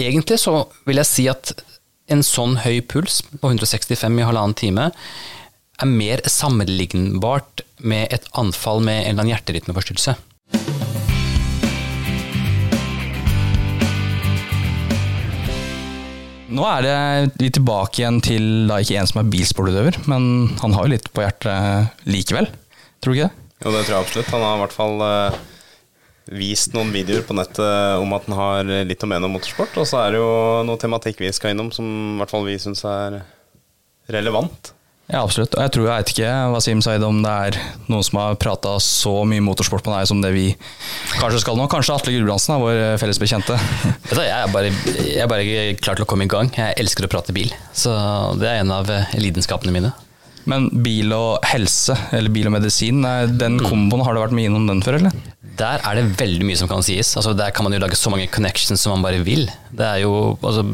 Egentlig så vil jeg si at en sånn høy puls på 165 i halvannen time er mer sammenlignbart med et anfall med en eller annen hjerterytmeforstyrrelse. Nå er det vi tilbake igjen til da ikke en som er bilsportutøver, men han har jo litt på hjertet likevel. Tror du ikke det? Jo, det tror jeg absolutt. Han har i hvert fall eh, vist noen videoer på nettet om at den har litt å mene om motorsport. Og så er det jo noe tematikk vi skal innom som i hvert fall vi syns er relevant. Ja, absolutt. Og jeg tror jeg vet ikke, Wasim Saeed, om det er noen som har prata så mye motorsport på deg som det vi kanskje skal nå. Kanskje Atle Gulbrandsen, vår felles bekjente. Jeg er, bare, jeg er bare klar til å komme i gang. Jeg elsker å prate bil. Så det er en av lidenskapene mine. Men bil og helse, eller bil og medisin, den komboen, har du vært mye innom den før, eller? Der er det veldig mye som kan sies. Altså, der kan man jo lage så mange connections som man bare vil. Det er jo altså,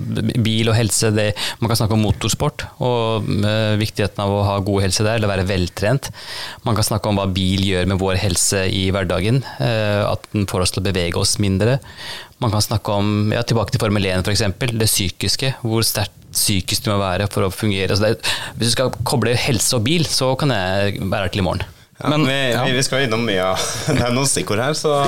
Bil og helse det, Man kan snakke om motorsport og uh, viktigheten av å ha god helse der, eller være veltrent. Man kan snakke om hva bil gjør med vår helse i hverdagen. Uh, at den får oss til å bevege oss mindre. Man kan snakke om, ja, tilbake til Formel 1 f.eks., det psykiske. Hvor sterkt psykisk du må være for å fungere. Altså, det, hvis du skal koble helse og bil, så kan jeg være her til i morgen. Ja, men, vi, ja. vi, skal innom mye av Det er noen stikkord her, så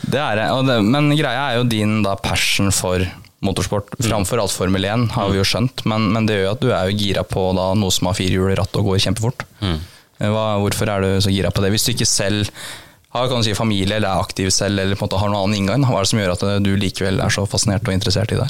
Det er det. Men greia er jo din da passion for motorsport. Framfor alt Formel 1, har vi jo skjønt. Men, men, det gjør jo at du er jo gira på da, noe som har fire hjul i rattet og går kjempefort. Mm. Hva, hvorfor er du så gira på det? Hvis du ikke selv har kan du si, familie eller er aktiv selv eller på en måte har noen annen inngang, hva er det som gjør at du likevel er så fascinert og interessert i det?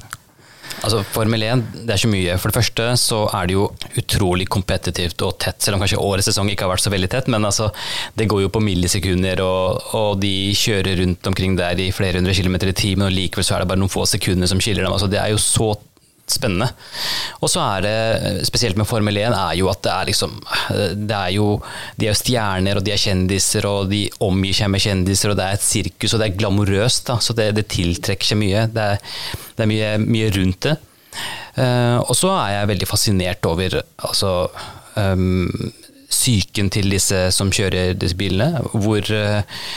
Altså Formel 1 det er så mye. For det første så er det jo utrolig kompetitivt og tett, selv om kanskje årets sesong ikke har vært så veldig tett. Men altså, det går jo på millisekunder, og, og de kjører rundt omkring der i flere hundre kilometer i timen, og likevel så er det bare noen få sekunder som skiller dem. Altså, det er jo så spennende. Og så er det, spesielt med Formel 1, er jo at det er liksom det er jo, De er jo stjerner, og de er kjendiser, og de omgir seg med kjendiser, og det er et sirkus, og det er glamorøst. da, Så det, det tiltrekker seg mye. Det er, det er mye, mye, rundt det. Uh, og så er jeg veldig fascinert over altså um, psyken til disse som kjører disse bilene. Hvor, uh,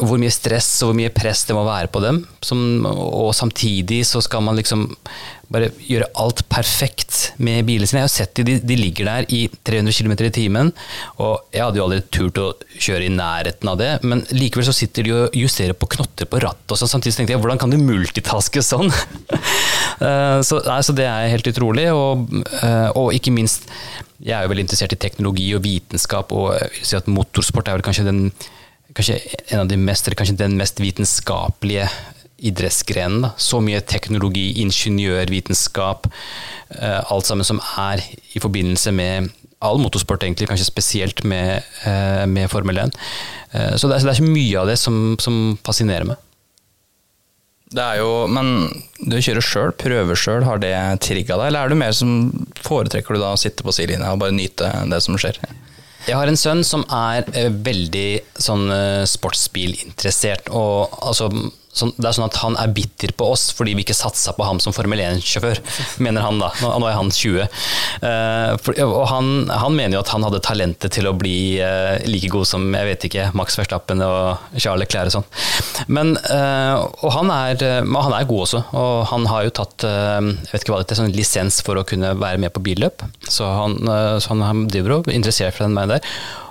hvor mye stress og hvor mye press det må være på dem. Som, og samtidig så skal man liksom bare gjøre alt perfekt med bilene sine. Jeg har sett de, de ligger der i 300 km i timen, og jeg hadde jo aldri turt å kjøre i nærheten av det, men likevel så sitter de og justerer på knotter på rattet, og så samtidig tenkte jeg hvordan kan du multitaske sånn? Eh, så, altså, det er helt utrolig, og, eh, og, ikke minst, jeg er jo veldig interessert i teknologi og vitenskap, og vil si at motorsport er vel kanskje den kanskje en av de mest, eller kanskje den mest vitenskapelige idrettsgrenen. Så mye teknologi, ingeniørvitenskap, eh, alt sammen som er i forbindelse med all motorsport, egentlig, kanskje spesielt med, eh, med Formel 1. Eh, så det er, så det er, ikke mye av det som, som fascinerer meg. Det er jo, Men du kjører sjøl, prøver sjøl. Har det trigga deg, eller er du mer som foretrekker du da å sitte på sidelinja og bare nyte det som skjer? Jeg har en sønn som er veldig sånn sportsbilinteressert. og altså sånn, det er sånn at han er bitter på oss fordi vi ikke satsa på ham som Formel 1-sjåfør, mener han da. Nå, nå er han 20. Uh, for, og han, han, mener jo at han hadde talentet til å bli uh, like god som jeg vet ikke, Max Verstappen og Charles Leclerc og sånn. Men uh, og han er, han er, god også, og han har jo tatt jeg vet ikke hva det er, sånn lisens for å kunne være med på billøp. Så han, så han driver og interessert for den veien der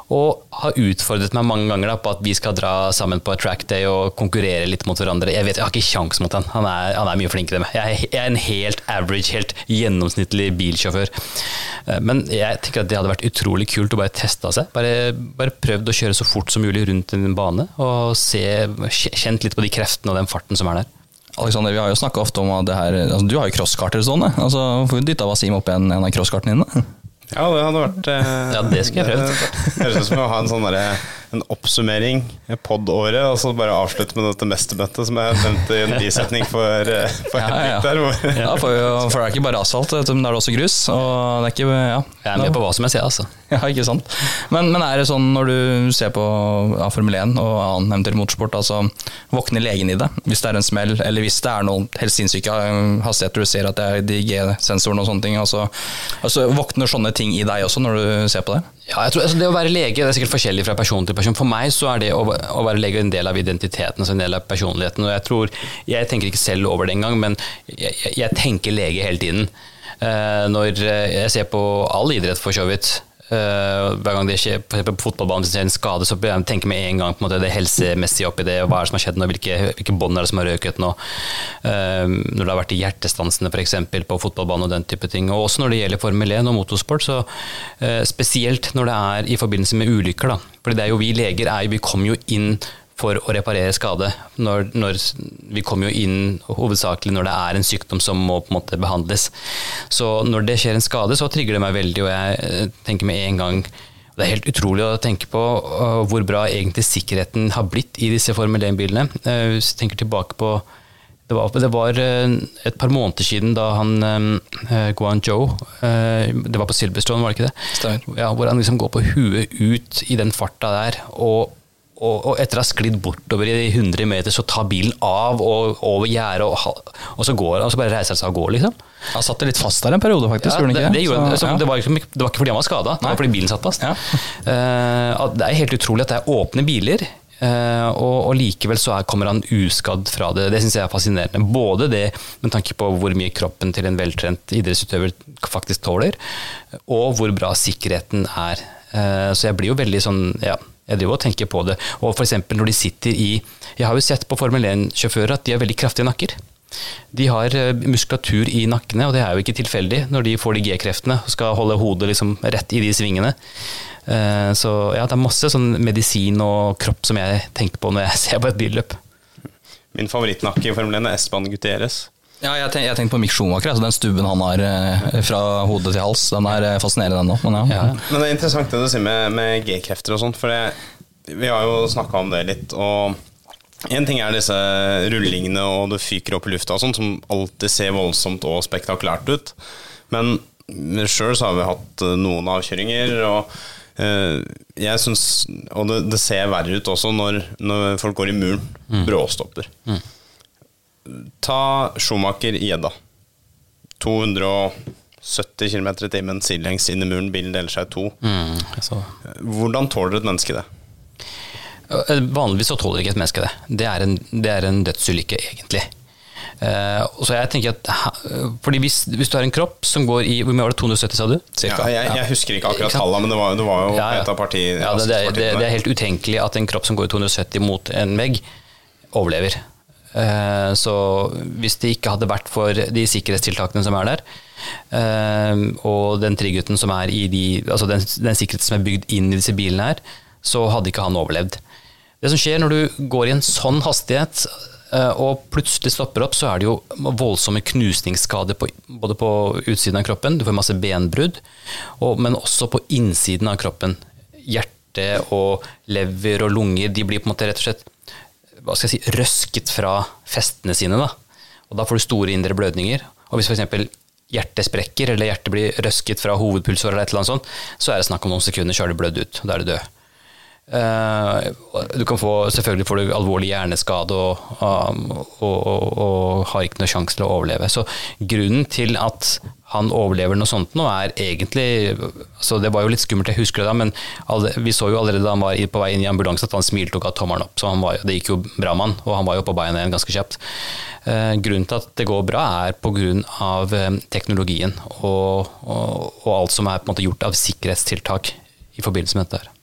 og har utfordret meg mange ganger da, på at vi skal dra sammen på track day og konkurrere litt mot hverandre. Jeg vet, jeg har ikke kjangs mot han. Han er, han er mye flinkere enn meg. Jeg, er en helt average, helt gjennomsnittlig bilsjåfør. Eh, men jeg tenker at det hadde vært utrolig kult å bare teste seg. Bare, bare prøvd å kjøre så fort som mulig rundt en bane og se, kjent litt på de kreftene og den farten som er der. Alexander, vi har jo snakka ofte om at det her, altså, du har jo crosskarter sånn. Altså, Hvorfor dytta Wasim opp en, en av crosskartene dine? Ja, det hadde vært eh, Ja, det skulle jeg prøvd. Høres ut som å ha en sånn derre en oppsummering, pod-året, og så bare avslutte med dette mesterbøttet som jeg nevnte i en bisetning for, eh, for ja, ja, der. ja for, for, det er ikke bare asfalt, men det er også grus. Og det er ikke, ja. Jeg er med på hva som jeg sier, altså. Ja, ikke sant. Men, men, er det sånn når du ser på ja, Formel 1 og annen eventuell motorsport, altså våkner legen i det hvis det er en smell, eller hvis det er noen helt sinnssyke hastigheter du ser at det er de G-sensorene og sånne ting, altså, altså våkner sånne ting i deg også når du ser på det? Ja, jeg tror altså, Det å være lege det er sikkert forskjellig fra person til person. For meg så er det å, å være lege en del av identiteten, altså en del av personligheten. og Jeg tror, jeg tenker ikke selv over det engang, men jeg, jeg, tenker lege hele tiden. Uh, når jeg ser på all idrett, for så vidt, hver gang det skjer på, på fotballbanen skjer en skade, så jeg tenker med en gang på en måte, det helsemessige oppi det. Hva er det som har skjedd nå, hvilke, hvilke bånd er det som har røket nå. Uh, når det har vært i hjertestansene f.eks. på fotballbanen og den type ting. Og også når det gjelder Formel 1 og motorsport, så uh, spesielt når det er i forbindelse med ulykker. da. Fordi det er jo vi leger er, jo, vi kommer jo inn for å reparere skade. Når, når, vi kommer jo inn hovedsakelig når det er en sykdom som må på en måte behandles. Så når det skjer en skade, så trigger det meg veldig, og jeg eh, tenker med en gang det er helt utrolig å tenke på uh, hvor bra egentlig sikkerheten har blitt i disse Formel 1-bilene. Uh, hvis jeg tenker tilbake på det var, det var, et par måneder siden da han uh, Guan Joe Det var på Silverstone, var det ikke det? Ja, hvor han liksom går på huet ut i den farta der. og og, og, etter å ha sklidd bortover i 100 meter, så tar bilen av og over gjerdet, og, og, så går og så bare reiser han seg og går, liksom. Han satt litt fast der en periode, faktisk. Ja, det, det, gjorde, så, ja. det, var liksom, det, var ikke fordi han var skada, det var fordi bilen satt fast. Ja. Uh, det er helt utrolig at det er åpne biler. Uh, og, og, likevel så er, kommer han uskadd fra det. Det syns jeg er fascinerende. Både det med tanke på hvor mye kroppen til en veltrent idrettsutøver faktisk tåler, og hvor bra sikkerheten er. Uh, så jeg blir jo veldig sånn ja, jeg driver og tenker på det. Og f.eks. når de sitter i Jeg har jo sett på Formel 1-sjåfører at de har veldig kraftige nakker. De har eh, muskulatur i nakkene, og det er jo ikke tilfeldig når de får de G-kreftene og skal holde hodet liksom rett i de svingene. Eh, så ja, det er masse sånn medisin og kropp som jeg tenker på når jeg ser på et billøp. Min favorittnakke i Formel 1 er Espan Gutierrez. Ja, jeg, tenk, jeg tenkte på Mick Schumacher. Altså den stubben han har eh, fra hode til hals. Den er eh, fascinerende, den òg. Men, ja. ja. men det er interessant det du sier med, med G-krefter og sånt. For det, vi har jo snakka om det litt. Og en ting er disse rullingene og det fyker opp i lufta og sånt, som alltid ser voldsomt og spektakulært ut. Men sjøl så har vi hatt eh, noen avkjøringer. og jeg synes, Og det, det, ser verre ut også når, når folk går i muren. Mm. Bråstopper. Mm. Ta Schumacher i Gjedda. 270 km i timen sidelengs inn i muren, bilen deler seg i to. Mm, Hvordan tåler et menneske det? Eh, vanligvis så tåler ikke et menneske det. Det er en, det er en dødsulykke, egentlig. Uh, så jeg tenker at fordi hvis, hvis, du har en kropp som går i Hvor mye var det? 270, sa du? Ja, jeg, jeg, husker ikke akkurat tallene, men det var, det var jo ja, ja. et av partiene. Ja, det, det, det, er helt utenkelig at en kropp som går i 270 mot en vegg, overlever. Eh, så hvis det ikke hadde vært for de sikkerhetstiltakene som er der, eh, og den tryggheten som er i de, altså den, den sikkerheten som er bygd inn i disse bilene her, så hadde ikke han overlevd. Det som skjer når du går i en sånn hastighet eh, og plutselig stopper opp, så er det jo voldsomme knusningsskader på, både på utsiden av kroppen, du får masse benbrudd, og, men også på innsiden av kroppen. Hjerte og lever og lunger de blir på en måte rett og slett hva skal jeg si, røsket fra festene sine. Da. Og da får du store indre blødninger. Og hvis f.eks. hjertet sprekker, eller hjertet blir røsket fra hovedpulsåret, eller et eller annet sånt, så er det snakk om noen sekunder, så har du blødd ut. Da er du død. Eh, du kan få, selvfølgelig får du alvorlig hjerneskade og, og, og, og har ikke noe sjanse til å overleve. Så grunnen til at han overlever noe sånt nå, er egentlig altså Det var jo litt skummelt, jeg husker det da, men alle, vi så jo allerede da han var på vei inn i ambulansen at han smilte og ga tommelen opp. Så var, det gikk jo bra med han, og han var jo på beina igjen ganske kjapt. Eh, grunnen til at det går bra, er pga. Eh, teknologien og, og, og, alt som er på en måte gjort av sikkerhetstiltak i forbindelse med dette. her.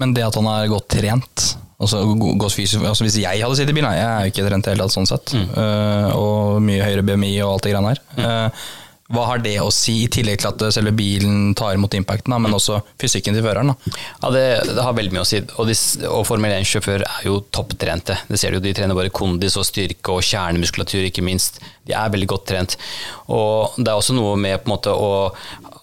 Men det at han er godt trent altså, godt fysisk, altså Hvis jeg hadde sittet i bilen, jeg er jo ikke trent i det hele tatt sånn sett, mm. uh, og mye høyere BMI og alt det greiene her. Mm. Uh, hva har det å si, i tillegg til at selve bilen tar imot impacten, men også fysikken til føreren? Da? Ja, det, det, har veldig mye å si. Og, de, og Formel 1-sjåfører er jo topptrente. Det ser du, jo, De trener bare kondis og styrke og kjernemuskulatur, ikke minst. De er veldig godt trent. Og det er også noe med på en måte å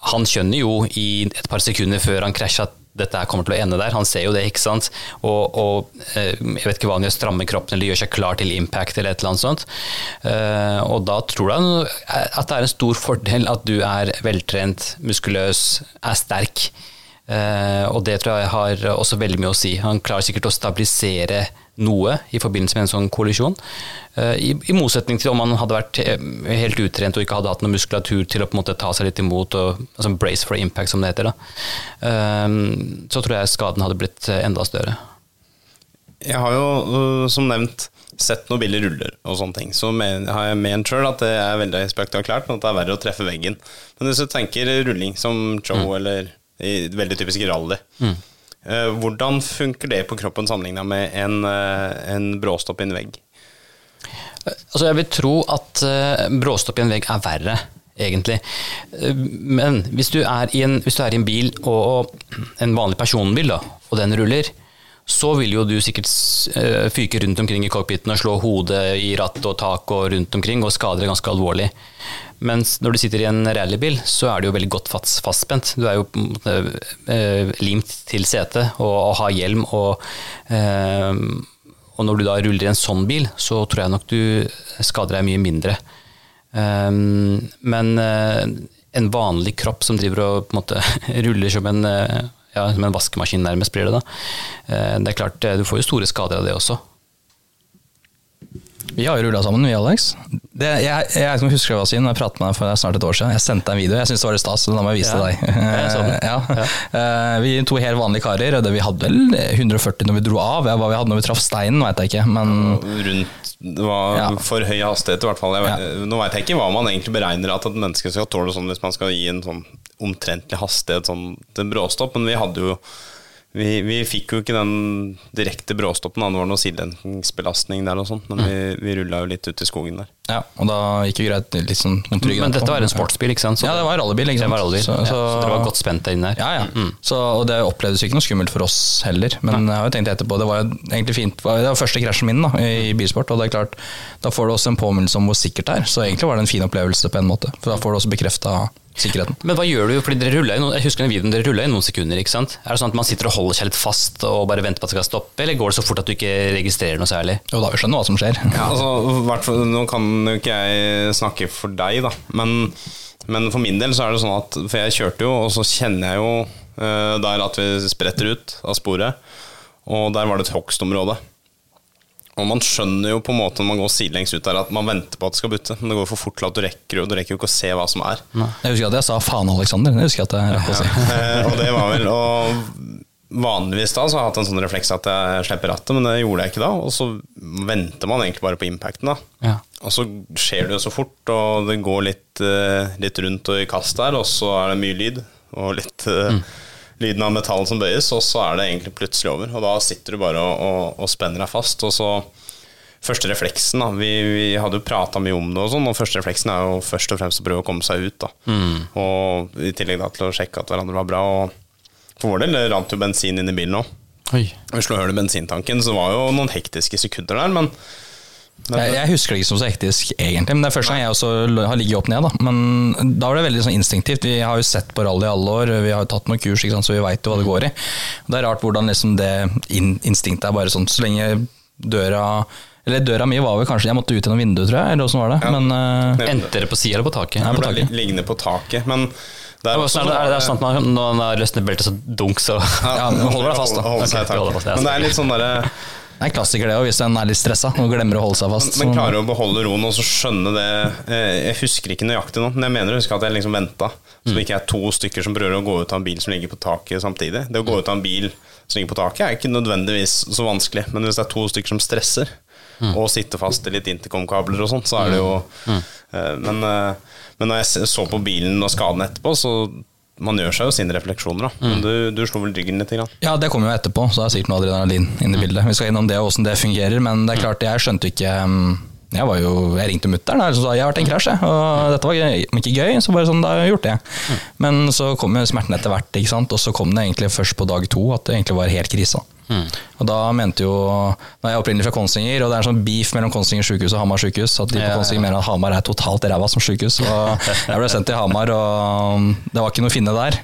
Han skjønner jo i et par sekunder før han krasjer at dette her kommer til å ende der. Han ser jo det, ikke sant. Og, og eh, jeg vet ikke hva han gjør, strammer kroppen eller gjør seg klar til impact eller et eller annet sånt. Eh, og da tror han at det er en stor fordel at du er veltrent, muskuløs, er sterk. Eh, og det tror jeg har også veldig mye å si. Han klarer sikkert å stabilisere noe i forbindelse med en sånn kollisjon. Eh, I, I, motsetning til om han hadde vært eh, helt utrent og ikke hadde hatt noe muskulatur til å på en måte ta seg litt imot, og, altså brace for impact, som det heter. Da. Så tror jeg skaden hadde blitt enda større. Jeg har jo, som nevnt, sett noen billige ruller og sånne ting. Så har jeg ment sjøl at det er veldig spektakulært, at det er verre å treffe veggen. Men hvis du tenker rulling som Joe mm. eller veldig typisk rally mm Eh, hvordan funker det på kroppen sammenligna med en, eh, en bråstopp i en vegg? Altså jeg vil tro at eh, bråstopp i en vegg er verre, egentlig. Men hvis du er i en, du er i en bil, og, en vanlig personbil, da, og den ruller, så vil jo du sikkert fyke rundt omkring i cockpiten og slå hodet i ratt og tak og rundt omkring og skade deg ganske alvorlig. Mens når du sitter i en rallybil, så er du jo veldig godt fastspent. Du er jo eh, limt til setet og, har hjelm. Og, eh, og, når du da ruller i en sånn bil, så tror jeg nok du skader deg mye mindre. Eh, men eh, en vanlig kropp som driver og måte ruller som en, eh, ja, som en vaskemaskin, nærmest blir det da. Eh, det er klart, du får jo store skader av det også. Vi har jo rulla sammen, vi, Alex. Det, jeg, jeg, jeg husker hva Når jeg pratet med deg for snart et år siden. Jeg sendte deg en video, jeg syntes det var litt stas, så da må jeg vise ja. deg. ja. ja. Uh, vi to helt vanlige karer, og vi hadde vel 140 når vi dro av. Hva vi hadde når vi traff steinen, veit jeg ikke, men Rundt Det var for høy hastighet, i hvert fall. Vet, nå veit jeg ikke hva man egentlig beregner at et menneske skal tåle sånn hvis man skal gi en sånn omtrentlig hastighet sånn til bråstopp, men vi hadde jo vi, vi, fikk jo ikke den direkte bråstoppen, det var noe sidelendingsbelastning der og sånt, men mm. vi, vi rulla jo litt ut i skogen der. Ja, og da gikk jo greit litt sånn trygg Men dette var en sportsbil, ikke sant? Så ja, det var rallybil. ikke sant? Det var rallybil. Så, så, ja, så dere var godt spent inn der? Ja, ja. Mm. Så, og det opplevdes ikke noe skummelt for oss heller, men jeg har jo tenkt etterpå, det var jo egentlig fint. Det var første krasjen min da, i bilsport, og det er klart, da får du også en påminnelse om hvor sikkert det er. Så egentlig var det en fin opplevelse på en måte, for da får du også bekrefta sikkerheten. Men hva gjør du? Fordi dere ruller jeg husker den videoen, dere rulla i noen sekunder. ikke sant? Er det sånn at man sitter og holder seg litt fast og bare venter på at det skal stoppe, eller går det så fort at du ikke registrerer noe særlig? Jo da, vi skjønner hva som skjer. Ja, altså, Nå kan jo ikke jeg snakke for deg, da, men, men, for min del så er det sånn at For jeg kjørte jo, og så kjenner jeg jo uh, der at vi spretter ut av sporet, og der var det et hogstområde. Og man skjønner jo på en måte når man går sidelengs ut der at man venter på at det skal butte, men det går for fort til at du rekker, du rekker jo ikke å se hva som er. Nei. Jeg husker at jeg sa faen, Alexander. Det husker jeg at jeg rakk å si. Ja, og det var vel Og vanligvis da så har jeg hatt en sånn refleks at jeg slipper rattet, men det gjorde jeg ikke da. Og så venter man egentlig bare på impacten, da. Ja. Og så skjer det jo så fort, og det går litt, eh, litt rundt og i kast der, og så er det mye lyd og litt eh, mm lyden av metall som bøyes, og så er det egentlig plutselig over. Og da sitter du bare og, og, og spenner deg fast. Og så Første refleksen, da. Vi, vi hadde jo prata mye om det, og sånn, og første refleksen er jo først og fremst å prøve å komme seg ut. da. Mm. Og I tillegg da til å sjekke at hverandre var bra. Og for vår del rant jo bensin inn i bilen òg. Vi slo hull i bensintanken, så det var jo noen hektiske sekunder der, men jeg, jeg, husker det ikke som så hektisk, egentlig. Men det er første gang jeg også har ligget opp ned. Da. Men da var det veldig sånn instinktivt. Vi har jo sett på rally i alle år, vi har jo tatt noen kurs, så vi veit jo hva det går i. Det er rart hvordan liksom det instinktet er bare sånn så lenge døra eller døra mi var vel kanskje Jeg måtte ut gjennom vinduet, tror jeg. Eller åssen var det? Ja. Men, uh, Endte dere på sida eller på taket? Nei, på taket. Liggende på taket. Men Det er også var det er sånn at man, når man har løsnet beltet, så dunk, så Ja, men holder deg fast, da. Holde seg i Ok, du holder fast, ja. Men det er litt sånn derre Det er en klassiker det òg, hvis en er litt stressa og glemmer å holde seg fast. Men klarer å beholde roen og så skjønne det eh, Jeg husker ikke nøyaktig nå, men jeg mener å huske at jeg liksom venta. Så det ikke er to stykker som prøver å gå ut av en bil som ligger på taket samtidig. Det å gå ut av en bil som ligger på taket, er ikke nødvendigvis så vanskelig. Men hvis det er to stykker som stresser, og sitter fast i litt intercom-kabler og sånt, så er det jo eh, men, eh, men når jeg så på bilen og skaden etterpå, så man gjør seg jo sine refleksjoner, da. Men du, du slo vel ryggen litt? Grann. Ja, det kommer jo etterpå, så det er sikkert noe adrenalin inne i bildet. Vi skal innom det og åssen det fungerer, men det er klart, jeg skjønte ikke um, Jeg var jo, jeg ringte mutter'n og sa jeg har vært i en krasj, og dette var gøy, ikke gøy. Så bare sånn, da har jeg gjort det. Men så kom jo smerten etter hvert, ikke sant? og så kom det egentlig først på dag to at det egentlig var helt krise. Og da mente jo Nå er jeg opprinnelig fra Konsinger, og det er en sånn beef mellom Konsinger sykehus og Hamar sykehus. At de på Ja, ja. Kongsvinger mener at Hamar er totalt ræva som sykehus. Og jeg ble sendt til Hamar, og det var ikke noe å finne der.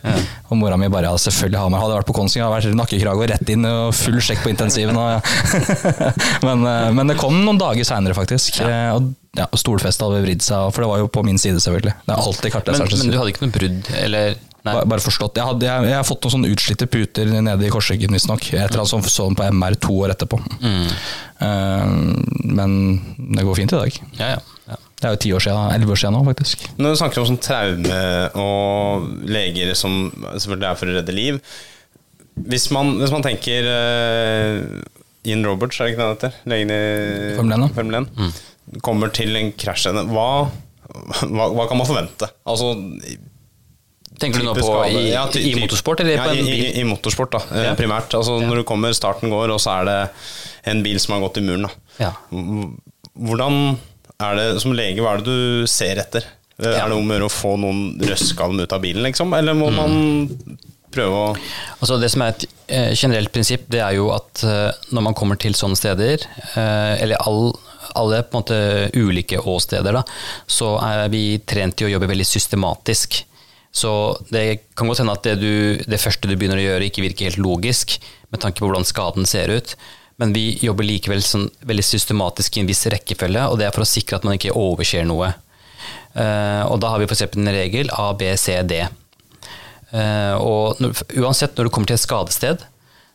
Og mora mi bare ja, selvfølgelig Hamar. Hadde jeg vært på Konsinger, hadde vært nakkekrage og rett inn og full sjekk på intensiven. Og, men, eh, men det kom noen dager seinere, faktisk. Ja. Og ja, og stolfestet hadde vridd seg, for det var jo på min side, selvfølgelig. Det er alltid men, kartleseren men du hadde ikke noe brudd, eller. Bare, bare forstått. Jeg, hadde, jeg, jeg har fått noen sånne utslitte puter nede i korsryggen, visstnok. Etter at jeg så den på MR to år etterpå. Eh, men det går fint i dag. Ja, ja. ja. Det er jo ti år siden, elleve år siden nå, faktisk. Når du snakker om sånn traume og leger som selvfølgelig er for å redde liv Hvis man, hvis man tenker uh, Ian Roberts, er det ikke det han heter? Legen i Formel 1, ja. Formel 1. Kommer til en krasj Hva, hva, hva kan man forvente? Altså Tenker du nå på i, Ja, i motorsport, eller ja, på en i, bil? i, i motorsport, da, eh, Ja. primært. Altså Når du kommer, starten går, og så er det en bil som har gått i muren. Da. Ja. Hvordan er det som lege, hva er det du ser etter? Er det om å gjøre å få noen røskalm dem ut av bilen, liksom? Eller må man prøve å Altså Det som er et eh, generelt prinsipp, det er jo at eh, når man kommer til sånne steder, eh, eller all, alle på en måte ulike åsteder, da, så er vi trent til å jobbe veldig systematisk. Så det kan godt hende at det, du, det første du begynner å gjøre, ikke virker helt logisk, med tanke på hvordan skaden ser ut. Men vi jobber likevel sånn veldig systematisk i en viss rekkefølge, og det er for å sikre at man ikke overser noe. Uh, og da har vi f.eks. en regel A, B, C, D. Uh, og når, uansett når du kommer til et skadested,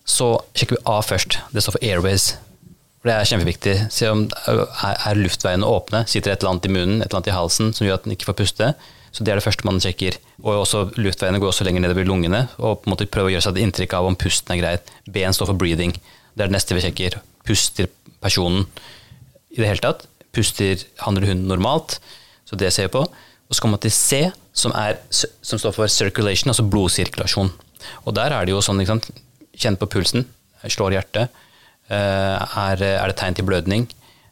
så sjekker vi A først. Det står for airways. For Det er kjempeviktig. Se om er, er luftveiene åpne, sitter et eller annet i munnen, et eller annet i halsen som gjør at den ikke får puste. Så Det er det første man sjekker. Og også Luftveiene går også lenger nedover lungene. og på en måte prøver å gjøre seg et inntrykk av om pusten er greit. B-en står for breathing. Det er det neste vi sjekker. Puster personen i det hele tatt? Puster han eller hun normalt? Så det ser vi på. Og så kommer man til C, som, er, som står for circulation, altså blodsirkulasjon. Og der er det jo sånn, ikke sant, kjenn på pulsen, slår hjertet. Eh, Er, er det tegn til blødning?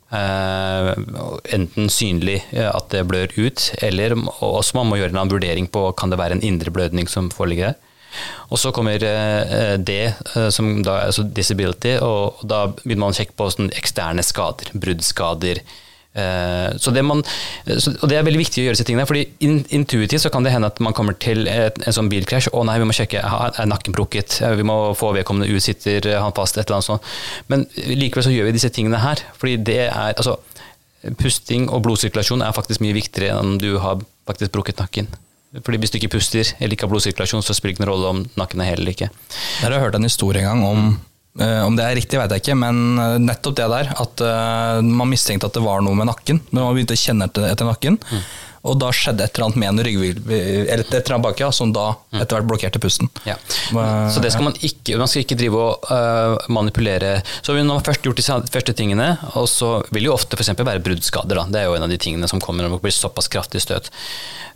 Eh, Enten synlig uh, at det blør ut, eller også man må gjøre en vurdering på kan det være en indre blødning som foreligger der. Og så kommer uh, det, som da altså disability, og da begynner man å sjekke på eksterne skader, bruddskader. Eh, Så det, man, og det er veldig viktig å gjøre disse tingene, fordi intuitivt så kan det hende at man kommer til et, en sånn bilkrasj, å nei, vi må sjekke, er nakken brukket, Eh, vi må få vedkommende ut, sitter han fast, et eller annet sånt. Men likevel så gjør vi disse tingene her, fordi det er, altså, pusting og blodsirkulasjon er faktisk mye viktigere enn du har faktisk brukket nakken. Fordi hvis du ikke puster eller ikke har blodsirkulasjon, så spiller det ikke noen rolle om nakken er hel eller ikke. Der har jeg hørt en historie en gang om eh, om det er riktig, vet jeg ikke, men eh, nettopp det der. At eh, man mistenkte at det var noe med nakken, men man begynte å kjenne etter, nakken. Og da skjedde et eller annet med en ryggvirvel, eller et eller annet bak, ja, som da etter hvert blokkerte pusten. Ja. Så det skal man ikke Man skal ikke drive og uh, manipulere. Så når man først gjort de første tingene, og så vil jo ofte f.eks. være bruddskader. Da. Det er jo en av de tingene som kommer når det blir såpass kraftig støt.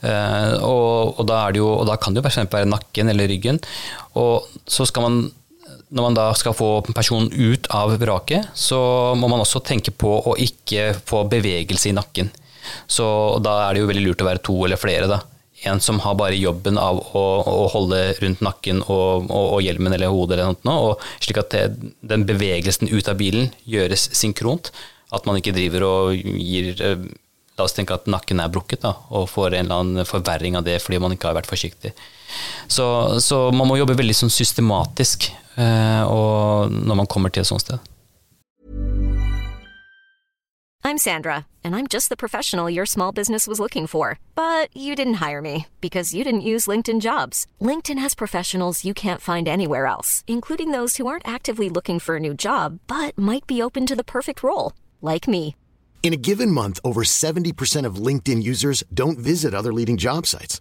Uh, og, og, da er det jo, og da kan det jo f.eks. være nakken eller ryggen. Og så skal man når man da skal få personen ut av vraket, så må man også tenke på å ikke få bevegelse i nakken. Så da er det jo veldig lurt å være to eller flere. da. En som har bare jobben av å, å holde rundt nakken og, og, og hjelmen eller hodet, eller noe, og slik at det, den bevegelsen ut av bilen gjøres synkront. At man ikke driver og gir eh, La oss tenke at nakken er brukket, da, og får en eller annen forverring av det fordi man ikke har vært forsiktig. Så, så man må jobbe veldig sånn systematisk eh, og når man kommer til et sånt sted. I'm Sandra, and I'm just the professional your small business was looking for. But you didn't hire me because you didn't use LinkedIn jobs. LinkedIn has professionals you can't find anywhere else, including those who aren't actively looking for a new job but might be open to the perfect role, like me. In a given month, over 70% of LinkedIn users don't visit other leading job sites.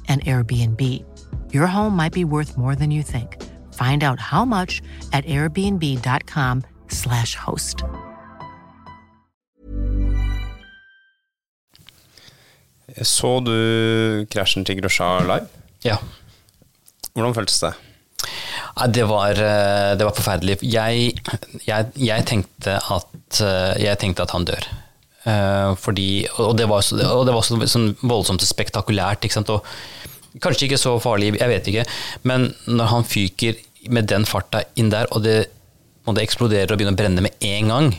an Airbnb. Your home might be worth more than you think. Find out how much at airbnb.com/slash host. Så du krasjen til Grosja live? Ja. Hvordan føltes det? Ja, det, var, eh, det var forferdelig. Jeg, jeg, jeg, tenkte at, eh, jeg tenkte at han dør. Eh, fordi, og det var, så, det var så, sånn voldsomt spektakulært. Kanskje ikke så farlig, jeg vet ikke. Men når han fyker med den farta inn der, og det, og det eksploderer og begynner å brenne med en gang,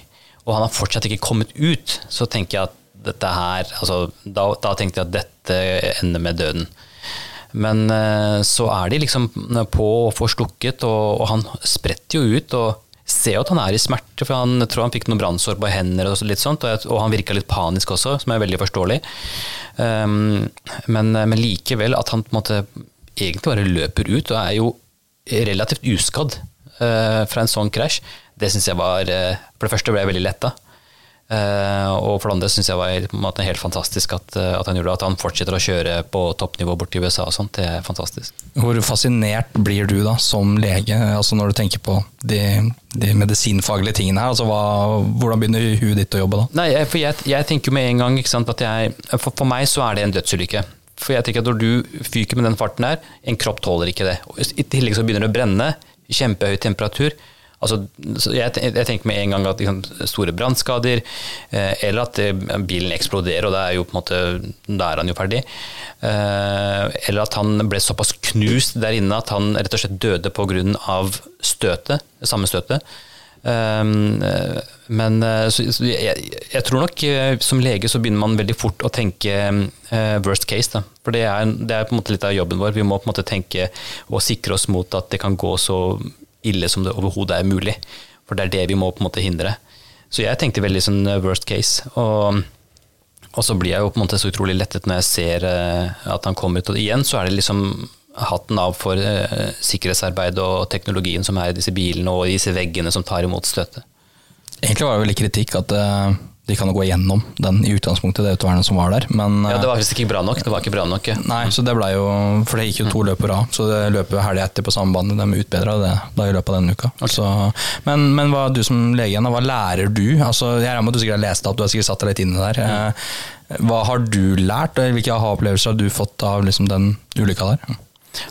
og han har fortsatt ikke kommet ut, så tenker jeg at dette her altså, da, da tenkte jeg at dette ender med døden. Men eh, så er de liksom på å få slukket, og, og han spretter jo ut. og ser jo at han er i smerte, for han tror han fikk noen brannsår på hender og litt sånt, og, jeg, og han virka litt panisk også, som er veldig forståelig. Um, men, men, likevel, at han på en måte egentlig bare løper ut og er jo relativt uskadd uh, fra en sånn krasj, det syns jeg var uh, For det første ble jeg veldig letta. Uh, og for det andre syns jeg var på en måte helt fantastisk at, uh, at, han gjorde det. At han fortsetter å kjøre på toppnivå borti USA og sånt, det er fantastisk. Hvor fascinert blir du da som lege, altså når du tenker på de, de medisinfaglige tingene her? Altså hva, hvordan begynner huet ditt å jobbe da? Nei, for jeg, jeg tenker jo med en gang sant, at jeg, for, for, meg så er det en dødsulykke. For jeg tenker at Når du fyker med den farten her, en kropp tåler ikke det. I tillegg så begynner det å brenne, kjempehøy temperatur. Altså, jeg, jeg, tenker med en gang at liksom, store brannskader, eh, eller at det, bilen eksploderer, og da er, jo, måte, da er han jo ferdig. Eh, eller at han ble såpass knust der inne at han rett og slett døde pga. støtet, samme støtet. Um, men så, så jeg, jeg, tror nok som lege så begynner man veldig fort å tenke uh, worst case. Da. For det er, det er, på en måte litt av jobben vår. Vi må på en måte tenke og sikre oss mot at det kan gå så ille som det overhodet er mulig. For det er det vi må på en måte hindre. Så jeg tenkte veldig sånn worst case. Og, og så blir jeg jo på en måte så utrolig lettet når jeg ser uh, at han kommer ut. Og igjen så er det liksom hatten av for uh, sikkerhetsarbeidet og teknologien som er i disse bilene og disse veggene som tar imot støtet. Egentlig var det vel kritikk at de kan jo gå gjennom den i utgangspunktet, det autovernet som var der. Men, ja, det var visst ikke bra nok. Det var ikke bra nok. Ja. Nei, så det ble jo For det gikk jo to løp på rad, så det løpet helga etter på samme bane, de utbedra det da i løpet av denne uka. Okay. Så, men, men hva du som lege igjen, hva lærer du? Altså, jeg regner med at du sikkert har lest det opp, du har sikkert satt deg litt inn i det der. Mm. Hva har du lært, hvilke aha-opplevelser har du fått av liksom, den ulykka der?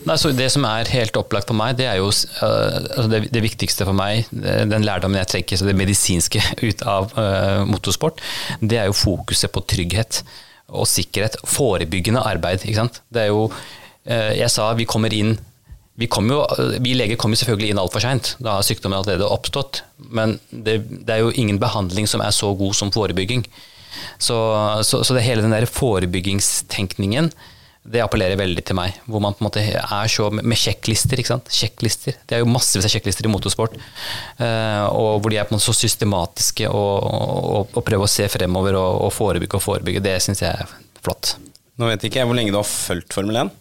Nei, det som er helt opplagt for meg, det er jo uh, det, det, viktigste for meg, den lærdommen jeg trekker, så det medisinske ut av uh, motorsport, det er jo fokuset på trygghet og sikkerhet. Forebyggende arbeid. ikke sant? Det er jo uh, Jeg sa vi kommer inn vi, kom jo, vi leger kommer selvfølgelig inn altfor seint. Da har sykdommen allerede oppstått. Men det, det, er jo ingen behandling som er så god som forebygging. Så, så, så det hele den der forebyggingstenkningen det appellerer veldig til meg. Hvor man på en måte er så med sjekklister. ikke sant? Sjekklister. Det er jo massevis av sjekklister i motorsport. Uh, og hvor de er på en måte så systematiske og, og, og prøver å se fremover og, og forebygge og forebygge. Det syns jeg er flott. Nå vet ikke jeg hvor lenge du har fulgt Formel 1,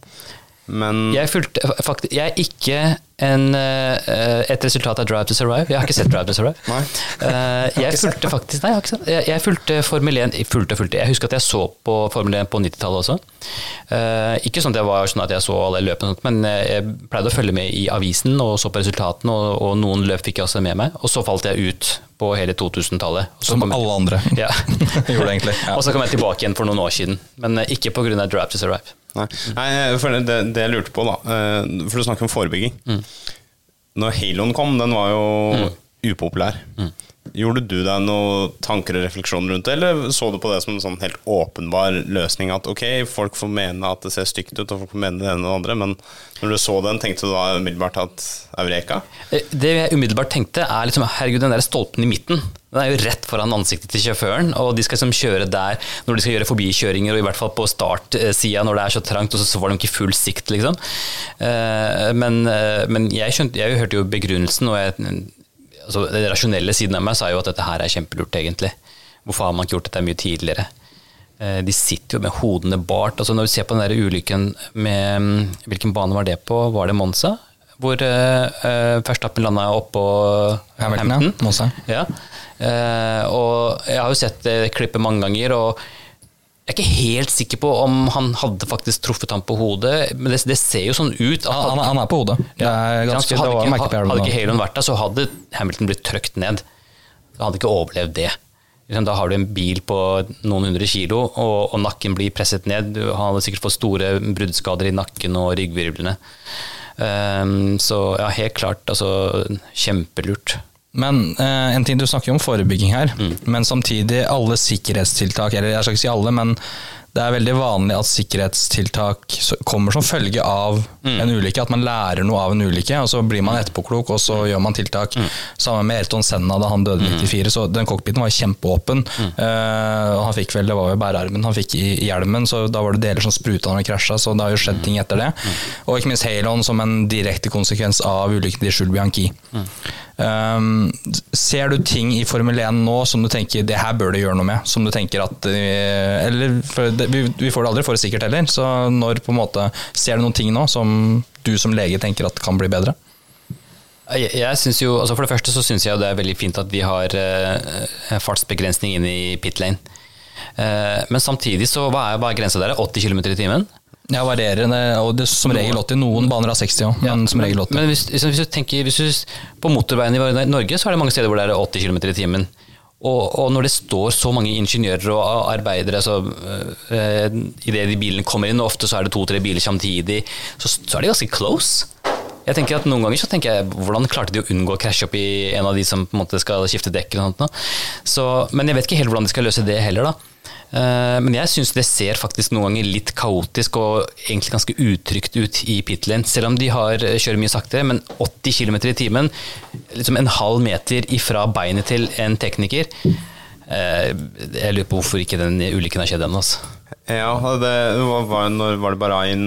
men Jeg, fulgte, faktisk, jeg er ikke en, eh, et resultat av Drive to Survive. Jeg har ikke sett Drive to Survive. Nei. Eh, jeg fulgte faktisk Nei, jeg har ikke sett Jeg, jeg fulgte Formel 1 jeg fulgte, fulgte. Jeg husker at jeg så på Formel 1 på 90-tallet også. Eh, ikke sånn at jeg var sånn at jeg så alle løpene, men eh, jeg pleide å følge med i avisen og så på resultatene, og, og noen løp fikk jeg også med meg. Og så falt jeg ut på hele 2000-tallet. Som kom jeg- alle andre Ja. gjorde egentlig. Ja. Og så kom jeg tilbake igjen for noen år siden, men eh, ikke pga. Drive to Survive. Nei, Nei jeg det, det jeg lurte på, da eh, For du snakker om forebygging. Når Haloen kom, den var jo upopulær. Gjorde du deg noen tanker og refleksjoner rundt det, eller så du på det som en sånn helt åpenbar løsning? At ok, folk får mene at det ser stygt ut, og folk får mene det ene og det andre, men når du så den, tenkte du da umiddelbart at Eureka? Eh, Det jeg umiddelbart tenkte, er liksom herregud, den der stolpen i midten. Den er jo rett foran ansiktet til sjåføren, og de skal liksom kjøre der når de skal gjøre forbikjøringer, og i hvert fall på startsida når det er så trangt, og så var de ikke full sikt, liksom. Eh, Men, eh, men jeg, skjønte, jeg hørte jo begrunnelsen, og jeg, altså, den rasjonelle siden av meg sa jo at dette her er kjempelurt, egentlig. Hvorfor har man ikke gjort dette mye tidligere? Eh, De sitter jo med hodene bart. Altså når vi ser på den der ulykken med Hvilken bane var det på? Var det Monza? Hvor uh, Verstappen landa oppå Hamilton, ja. Monza. Ja. Eh, og jeg har jo sett det klippet mange ganger, og jeg er ikke helt sikker på om han hadde faktisk truffet ham på hodet, men det, det ser jo sånn ut. at- Han, han er på hodet. Det er ganske, hadde, ikke, hadde ikke Halon vært der, så hadde Hamilton blitt trøkt ned. Han hadde ikke overlevd det. Liksom, Da har du en bil på noen hundre kilo, og, og nakken blir presset ned. Du- Han hadde sikkert fått store bruddskader i nakken og ryggvirvlene. Um, så ja, helt klart, altså kjempelurt. Men eh, en ting du snakker jo om forebygging her, Mm. men samtidig alle sikkerhetstiltak, eller jeg skal ikke si alle, men det er veldig vanlig at sikkerhetstiltak kommer som følge av Mm. en ulykke, at man lærer noe av en ulykke, og så blir man etterpåklok, og så gjør man tiltak. Mm. Sammen med Elton Senna da han døde i 94, så den cockpiten var kjempeåpen. Mm. Eh, og han fikk vel, det var jo bærearmen han fikk i, i hjelmen, så da var det deler som spruta når han krasja, så det har jo Mm. skjedd ting etter det. Og ikke minst Halon som en direkte konsekvens av ulykken til Jules Bianchi. Um, ser du ting i Formel 1 nå som du tenker det her bør du gjøre noe med? Som du tenker at eh, Eller det, vi, vi får det aldri for sikkert heller, så når på en måte Ser du noen ting nå som du som lege tenker at kan bli bedre? Jeg synes jo, altså For det første så syns jeg det er veldig fint at vi har uh, fartsbegrensning inne i pit lane. Uh, men samtidig så hva er, hva er grensa der? 80 km i timen? Ja, varierende, og det som regel 80. Noen baner har 60 òg, men som regel 80. Men hvis, hvis du tenker hvis du, På motorveien i Norge så er det mange steder hvor det er 80 km i timen. Og, og når det står så mange ingeniører og arbeidere så, eh, idet de bilene kommer inn, og ofte så er det to-tre biler samtidig, så, så er de ganske close. Jeg tenker at Noen ganger så tenker jeg hvordan klarte de å unngå å krasje opp i en av de som på en måte skal skifte dekk? eller sånt? Så, men jeg vet ikke helt hvordan de skal løse det heller. da. Eh, Men jeg syns det ser faktisk noen ganger litt kaotisk og egentlig ganske utrygt ut i pit lane. Selv om de har, kjører mye saktere, men 80 km i timen, liksom en halv meter ifra beinet til en tekniker eh, Jeg lurer på hvorfor ikke den ulykken har skjedd ennå. Altså. Ja, det var, var, når var det Bahrain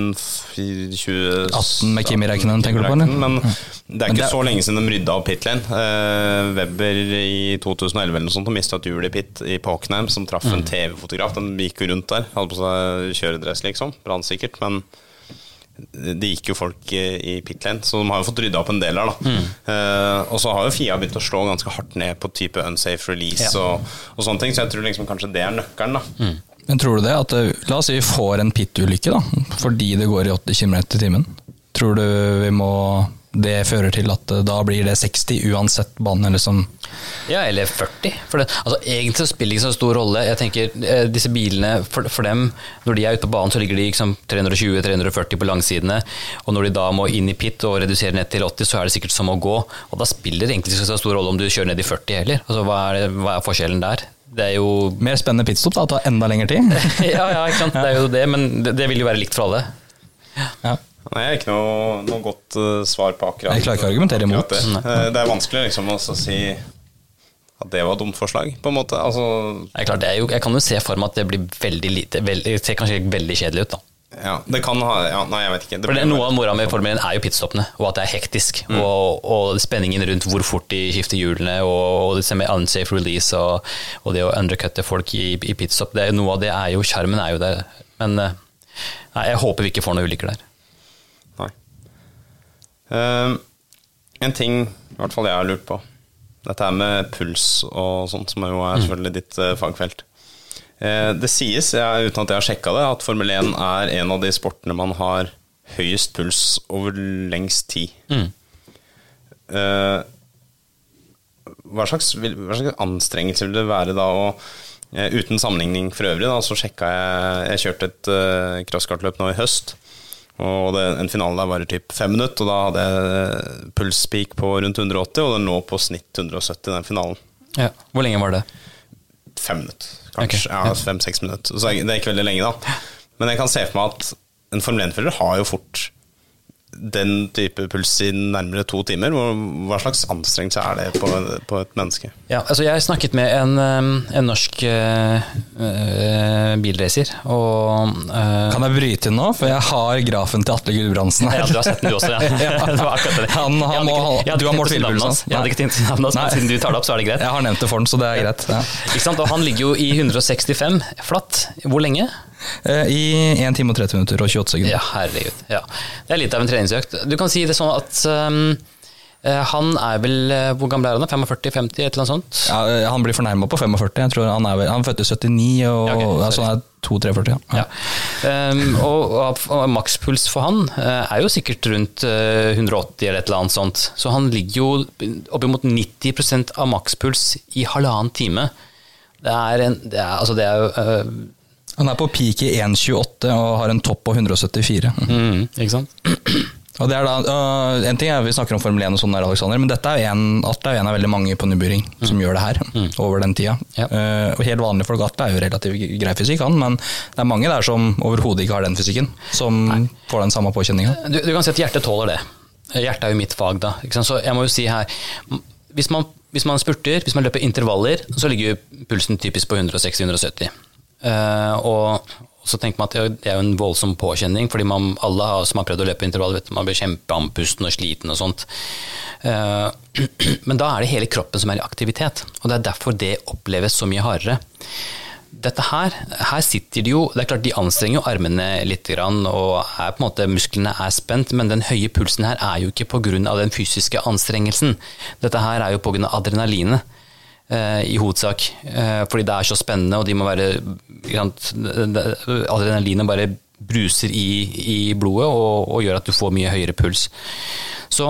i 2018 18 med Kimi Räikkönen, tenker du på, eller? Men det er ikke det- så lenge siden de rydda opp pit lane. Eh, Webber i 2011 eller noe sånt og mista et hjul i pit i Påknheim, som traff en TV-fotograf. Den gikk jo rundt der, hadde på seg kjøredress, liksom. Brannsikkert. Men det gikk jo folk eh, i pit lane, så de har jo fått rydda opp en del her. da Eh, Og så har jo Fia begynt å slå ganske hardt ned på type unsafe release og, og sånne ting, så jeg tror liksom kanskje det er nøkkelen. da Men tror du det? At la oss si vi får en pit-ulykke fordi det går i 80 km i timen. Tror du vi må det fører til at eh, da blir det 60 uansett bane? Liksom. Ja, eller 40. For det, altså, egentlig spiller det ikke så stor rolle. Jeg tenker eh, Disse bilene, for, for dem, når de er ute på banen, så ligger de liksom 320-340 på langsidene. Og når de da må inn i pit og redusere ned til 80, så er det sikkert som å gå. Og da spiller det egentlig ikke så stor rolle om du kjører ned i 40 heller. Altså, hva, er, hva er forskjellen der? Det er jo Mer spennende pitstop, da. Ta enda lengre tid. Ja, ja, ikke sant. Det er jo det, men det, det vil jo være likt for alle. Ja. Nei, jeg ikke noe, noe godt uh, svar på akkurat Jeg klarer ikke å argumentere imot. akkurat Det. Eh, det er vanskelig liksom å si at det var et dumt forslag, på en måte. Altså, jeg, klart, det er jo, jeg kan jo se for meg at det blir veldig lite veld, Det ser kanskje veldig kjedelig ut, da. Ja, det kan ha ja, Nei, jeg vet ikke. Det For det, Noe av mora med Formel 1 er jo pitstoppene, og at det er hektisk. Og, og spenningen rundt hvor fort de skifter hjulene, og, og det med unsafe release og, og det å undercutte folk i, i pitstop. Det, er- noe av det er jo Skjermen er jo der. Men eh, nei, jeg håper vi ikke får noen ulykker der. Nei. Eh, En ting i hvert fall jeg har lurt på. Dette her med puls og sånt, som jo er selvfølgelig ditt eh, fagfelt. Eh, det sies, jeg, uten at jeg har sjekka det, at Formel 1 er en av de sportene man har høyest puls over lengst tid. Mm. hva slags, hva slags anstrengelse vil det være da å eh, Uten sammenligning for øvrig, da, så sjekka jeg Jeg kjørte et uh, crosskartløp nå i høst. Og det, en finale der varer typ fem minutter, og da hadde jeg pulspeak på rundt 180, og den lå på snitt 170 i den finalen. Ja. Hvor lenge var det? Fem minutter, kanskje. Okay. Ja, fem-seks minutter. Så det er ikke veldig lenge, da. Men jeg kan se for meg at en Formel 1-fører har jo fort den type puls i nærmere to timer. Hva slags anstrengelse er det på, på et menneske? Ja, altså jeg snakket med en, en norsk uh, bilracer, og øh, Kan jeg bryte inn nå? For jeg har grafen til Atle Gulbrandsen her. Ja, du har sett den du også, ja. Det var akkurat det. Han- han må- ikke- du har målt bilpulsen hans. hans. Jeg hadde ikke tenkt navnet hans, men siden du tar det opp, så er det greit. Jeg har nevnt det for den, så det er greit. Ja. Ikke sant? Og han ligger jo i 165 flatt. Hvor lenge? Eh, I 1 time og 30 minutter og 28 sekunder. Ja, herregud. Ja. Det er litt av en treningsøkt. Du kan si det sånn at um, han er vel eh, Hvor gammel er han? 45-50, et eller annet sånt? Ja, han blir fornærma på 45. Jeg tror Han er, vel, han født i 79, og Ja, okay, altså, han er 2-43. Ja. Ja. Um, og, og, makspuls for han er jo sikkert rundt eh, 180 eller et eller annet sånt. Så han ligger jo oppimot 90% av makspuls i halvannen time. Det er, en, det er, altså det er eh, Han er på peak i 1,28 og har en topp på 174. mm, Ikke sant? Og det er da, uh, en ting er Vi snakker om Formel 1 og sånn, der, Alexander, men dette er en, Atle er en av veldig mange på Nürburgring som gjør det her over den tida. Ja. Uh, og helt vanlige folk, Atle er jo relativt grei fysikk, han, men det er mange der som overhodet ikke har den fysikken, som får den samme påkjenninga. Du, du kan si at hjertet tåler det. Hjertet er jo mitt fag, da. Så jeg må jo si her hvis man, hvis man spurter, hvis man løper intervaller, så ligger jo pulsen typisk på 160-170. Eh, og så tenker man at det er jo en voldsom påkjenning, fordi man, alle som har prøvd å løpe intervall, vet, man blir kjempeandpusten og sliten og sånt. Eh, men da er det hele kroppen som er i aktivitet, og det er derfor det oppleves så mye hardere dette her, her sitter de jo Det er klart de anstrenger jo armene litt, og er på en måte, musklene er spent, men den høye pulsen her er jo ikke pga. den fysiske anstrengelsen. Dette her er jo pga. adrenalinet. Eh, I hovedsak. Eh, fordi det er så spennende, og de må være Adrenalinet bare bruser i, i blodet og, og gjør at du får mye høyere puls. Så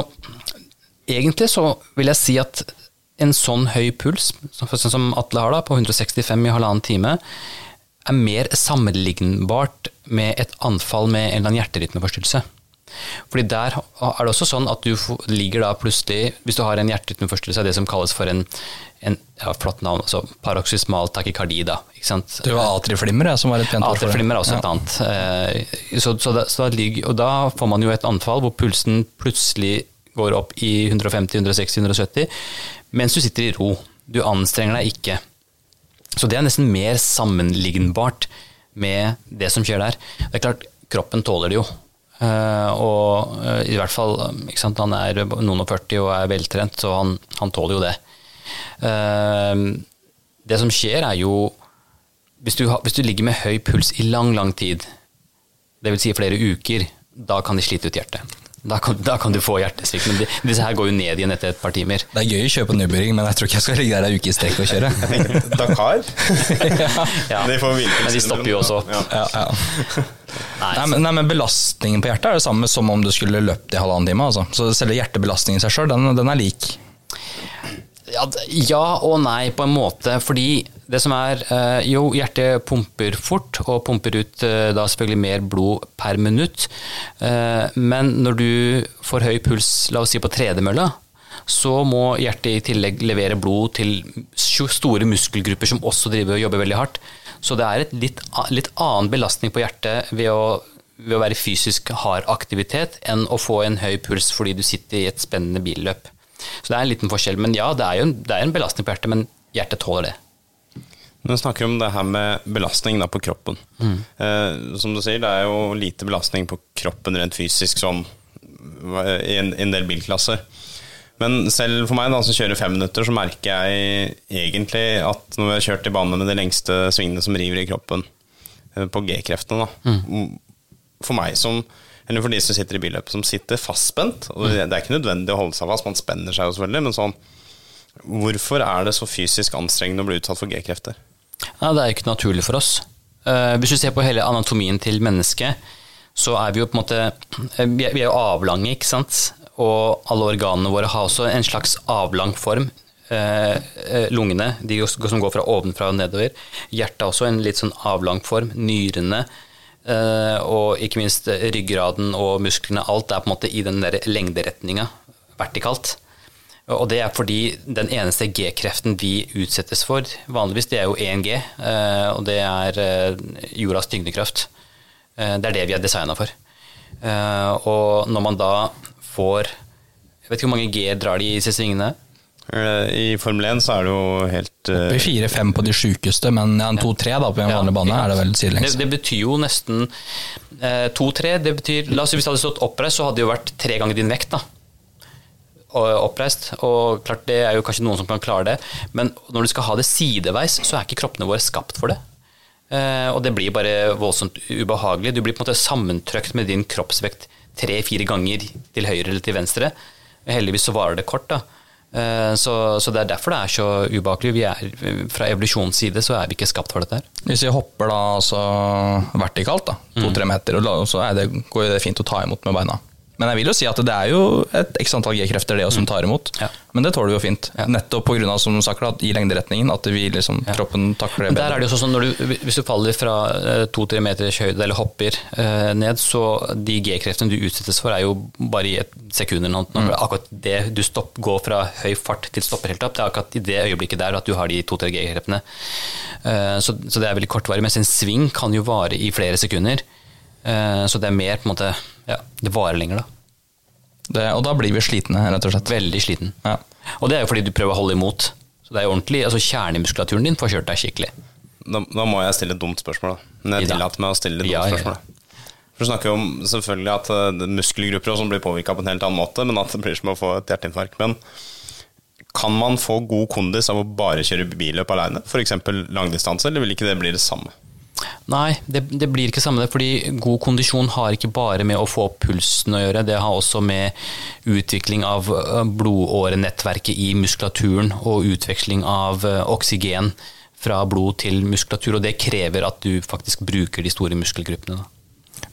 egentlig så vil jeg si at en sånn høy puls, sånn som Atle har da, på 165 i halvannen time, er mer sammenlignbart med et anfall med en eller annen hjerterytmeforstyrrelse. Fordi der er det også sånn at du ligger da plutselig, hvis du har en hjerterytmeforstyrrelse, er det som kalles for en, en ja, flott navn, altså paroxysmal takykardi, da. Ikke sant? Det var atrieflimmer, som var et pent ord for det. Atrieflimmer er også et annet. Eh, Så, så, da, så ligger, og da får man jo et anfall hvor pulsen plutselig går opp i 150, 160, 170, mens du sitter i ro. Du anstrenger deg ikke. Så det er nesten mer sammenlignbart med det som skjer der. Det er klart, kroppen tåler det jo. Eh, og eh, i hvert fall, ikke sant, han er noen og 40 og er veltrent, så han, han tåler jo det. Eh, det som skjer er jo hvis du, hvis du ligger med høy puls i lang, lang tid, dvs. Si flere uker, da kan de slite ut hjertet. Da kan, da kan du få hjertesvikt. Men de, disse her går jo ned igjen etter et par timer. Det er gøy å kjøre på Nubering, men jeg tror ikke jeg skal ligge der ei uke i strekk og kjøre. Dakar? Ja. De får. Men de stopper jo også. Ja. Ja, ja. Nei, Nei, men, nei, men belastningen på hjertet er det samme som om du skulle løpt i halvannen time. Altså. Så selve hjertebelastningen i seg sjøl, den, den er lik. Ja, ja og nei, på en måte. Fordi det som er eh, Jo, hjertet pumper fort, og pumper ut eh, da selvfølgelig mer blod per minutt. Eh, men når du får høy puls, la oss si på tredemølla, så må hjertet i tillegg levere blod til store muskelgrupper som også driver og jobber veldig hardt. Så det er et litt, litt annen belastning på hjertet ved å, ved å være fysisk hard aktivitet enn å få en høy puls fordi du sitter i et spennende billøp. Så det er en liten forskjell. Men ja, det er jo en, det er en belastning på hjertet, men hjertet tåler det. Når vi snakker om det her med belastning på kroppen. Eh, som du sier, det er jo lite belastning på kroppen rent fysisk sånn eh, i en, en del bilklasser. Men selv for meg da, som kjører fem minutter, så merker jeg egentlig at når vi har kjørt i bane med de lengste svingene som river i kroppen, eh, på G-kreftene da, For meg som Eller for de som sitter i billøpet, som sitter fastspent. Og det er ikke nødvendig å holde seg fast, man spenner seg jo selvfølgelig, men sånn Hvorfor er det så fysisk anstrengende å bli utsatt for G-krefter? Ja, det er jo ikke naturlig for oss. Eh, hvis du ser på hele anatomien til mennesket, så er vi jo på en måte eh, Vi er, jo avlange, ikke sant? Og alle organene våre har også en slags avlang form. Eh, lungene, de som går fra ovenfra og nedover. Hjertet også en litt sånn avlang form. Nyrene. Eh, og ikke minst ryggraden og musklene. Alt er på en måte i den der lengderetninga vertikalt. Og det er fordi den eneste G-kreften vi utsettes for, vanligvis det er jo 1G, eh, og det er eh, jordas tyngdekraft. Eh, Det er det vi er designa for. Eh, Og når man da får Jeg vet ikke hvor mange G-er drar de i disse svingene? Eh, I Formel 1 så er det jo helt eh, Oppe i fire-fem på de sjukeste, men ja, en to-tre på en Ja, vanlig bane er det vel sidelengs. Det, det betyr jo nesten eh, to-tre. Det betyr La oss si hvis det hadde stått oppreist, så hadde det jo vært tre ganger din vekt. da og oppreist, og klart det er jo kanskje noen som kan klare det, men når du skal ha det sideveis, så er ikke kroppene våre skapt for det. Uh, og det blir bare voldsomt ubehagelig. Du blir på en måte sammentrøkt med din kroppsvekt tre-fire ganger til høyre eller til venstre. Heldigvis så varer det kort, da. Eh, så, så det er derfor det er så ubehagelig. Vi er, fra evolusjonens side så er vi ikke skapt for dette her. Hvis vi hopper da altså vertikalt, da, to-tre meter, og så er det, går det fint å ta imot med beina. Men jeg vil jo si at det er jo et x antall G-krefter det også som tar imot. Ja. Men det tåler vi jo fint. Ja. Nettopp pga. som sagt, at i lengderetningen at vi liksom, kroppen takler det Men der er det jo sånn når du, Hvis du faller fra eh, to-tre meters høyde eller hopper eh, ned, så de G-kreftene du utsettes for, er jo bare i et sekund eller noe. Mm. Akkurat det du stopp, går fra høy fart til stopper helt opp, det er akkurat i det øyeblikket der at du har de to-tre G-kreftene. Eh, så, så det er veldig kortvarig. Mens en sving kan jo vare i flere sekunder. Eh, så det er mer på en måte Ja, det varer lenger, da. Det, og da blir vi slitne, rett og slett. Veldig sliten. Ja. Og det er jo fordi du prøver å holde imot. Så det er jo ordentlig, altså Kjernemuskulaturen din får kjørt deg skikkelig. Da, da må jeg stille et dumt spørsmål, da. Men jeg tillater meg å stille et dumt Ja, spørsmål. For Du snakker jo om selvfølgelig at eh, er muskelgrupper og sånn blir påvirka på en helt annen måte, men at det blir som å få et hjerteinfarkt. Men kan man få god kondis av å bare kjøre billøp alene? F.eks. langdistanse, eller vil ikke det bli det samme? Nei, det, det blir ikke samme det, fordi god kondisjon har ikke bare med å få opp pulsen å gjøre, det har også med utvikling av blodårenettverket i muskulaturen og utveksling av oksygen fra blod til muskulatur, og det krever at du faktisk bruker de store muskelgruppene. Da.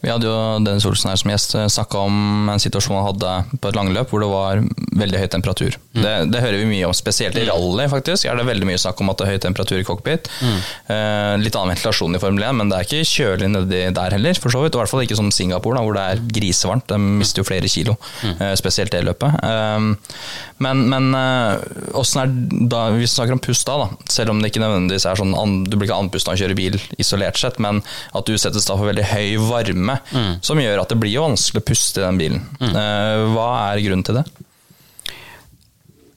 Vi hadde jo Dennis Olsen her som gjest snakka om en situasjon han hadde på et langløp hvor det var veldig høy temperatur. Det, det hører vi mye om, spesielt i rally faktisk. er det veldig mye snakk om at det er høy temperatur i cockpit. Eh, litt annen ventilasjon i Formel 1, men det er ikke kjølig nedi der heller, for så vidt. I hvert fall ikke som Singapore, da, hvor det er grisevarmt. De mister jo flere kilo, eh, spesielt det løpet. Eh, men men eh, åssen er da, hvis vi snakker om pust da, da, selv om det ikke nødvendigvis er sånn du blir ikke andpusta av å kjøre bil isolert sett, men at du utsettes da for veldig høy varme, som gjør at det blir jo vanskelig å puste i den bilen. Eh, hva er grunnen til det?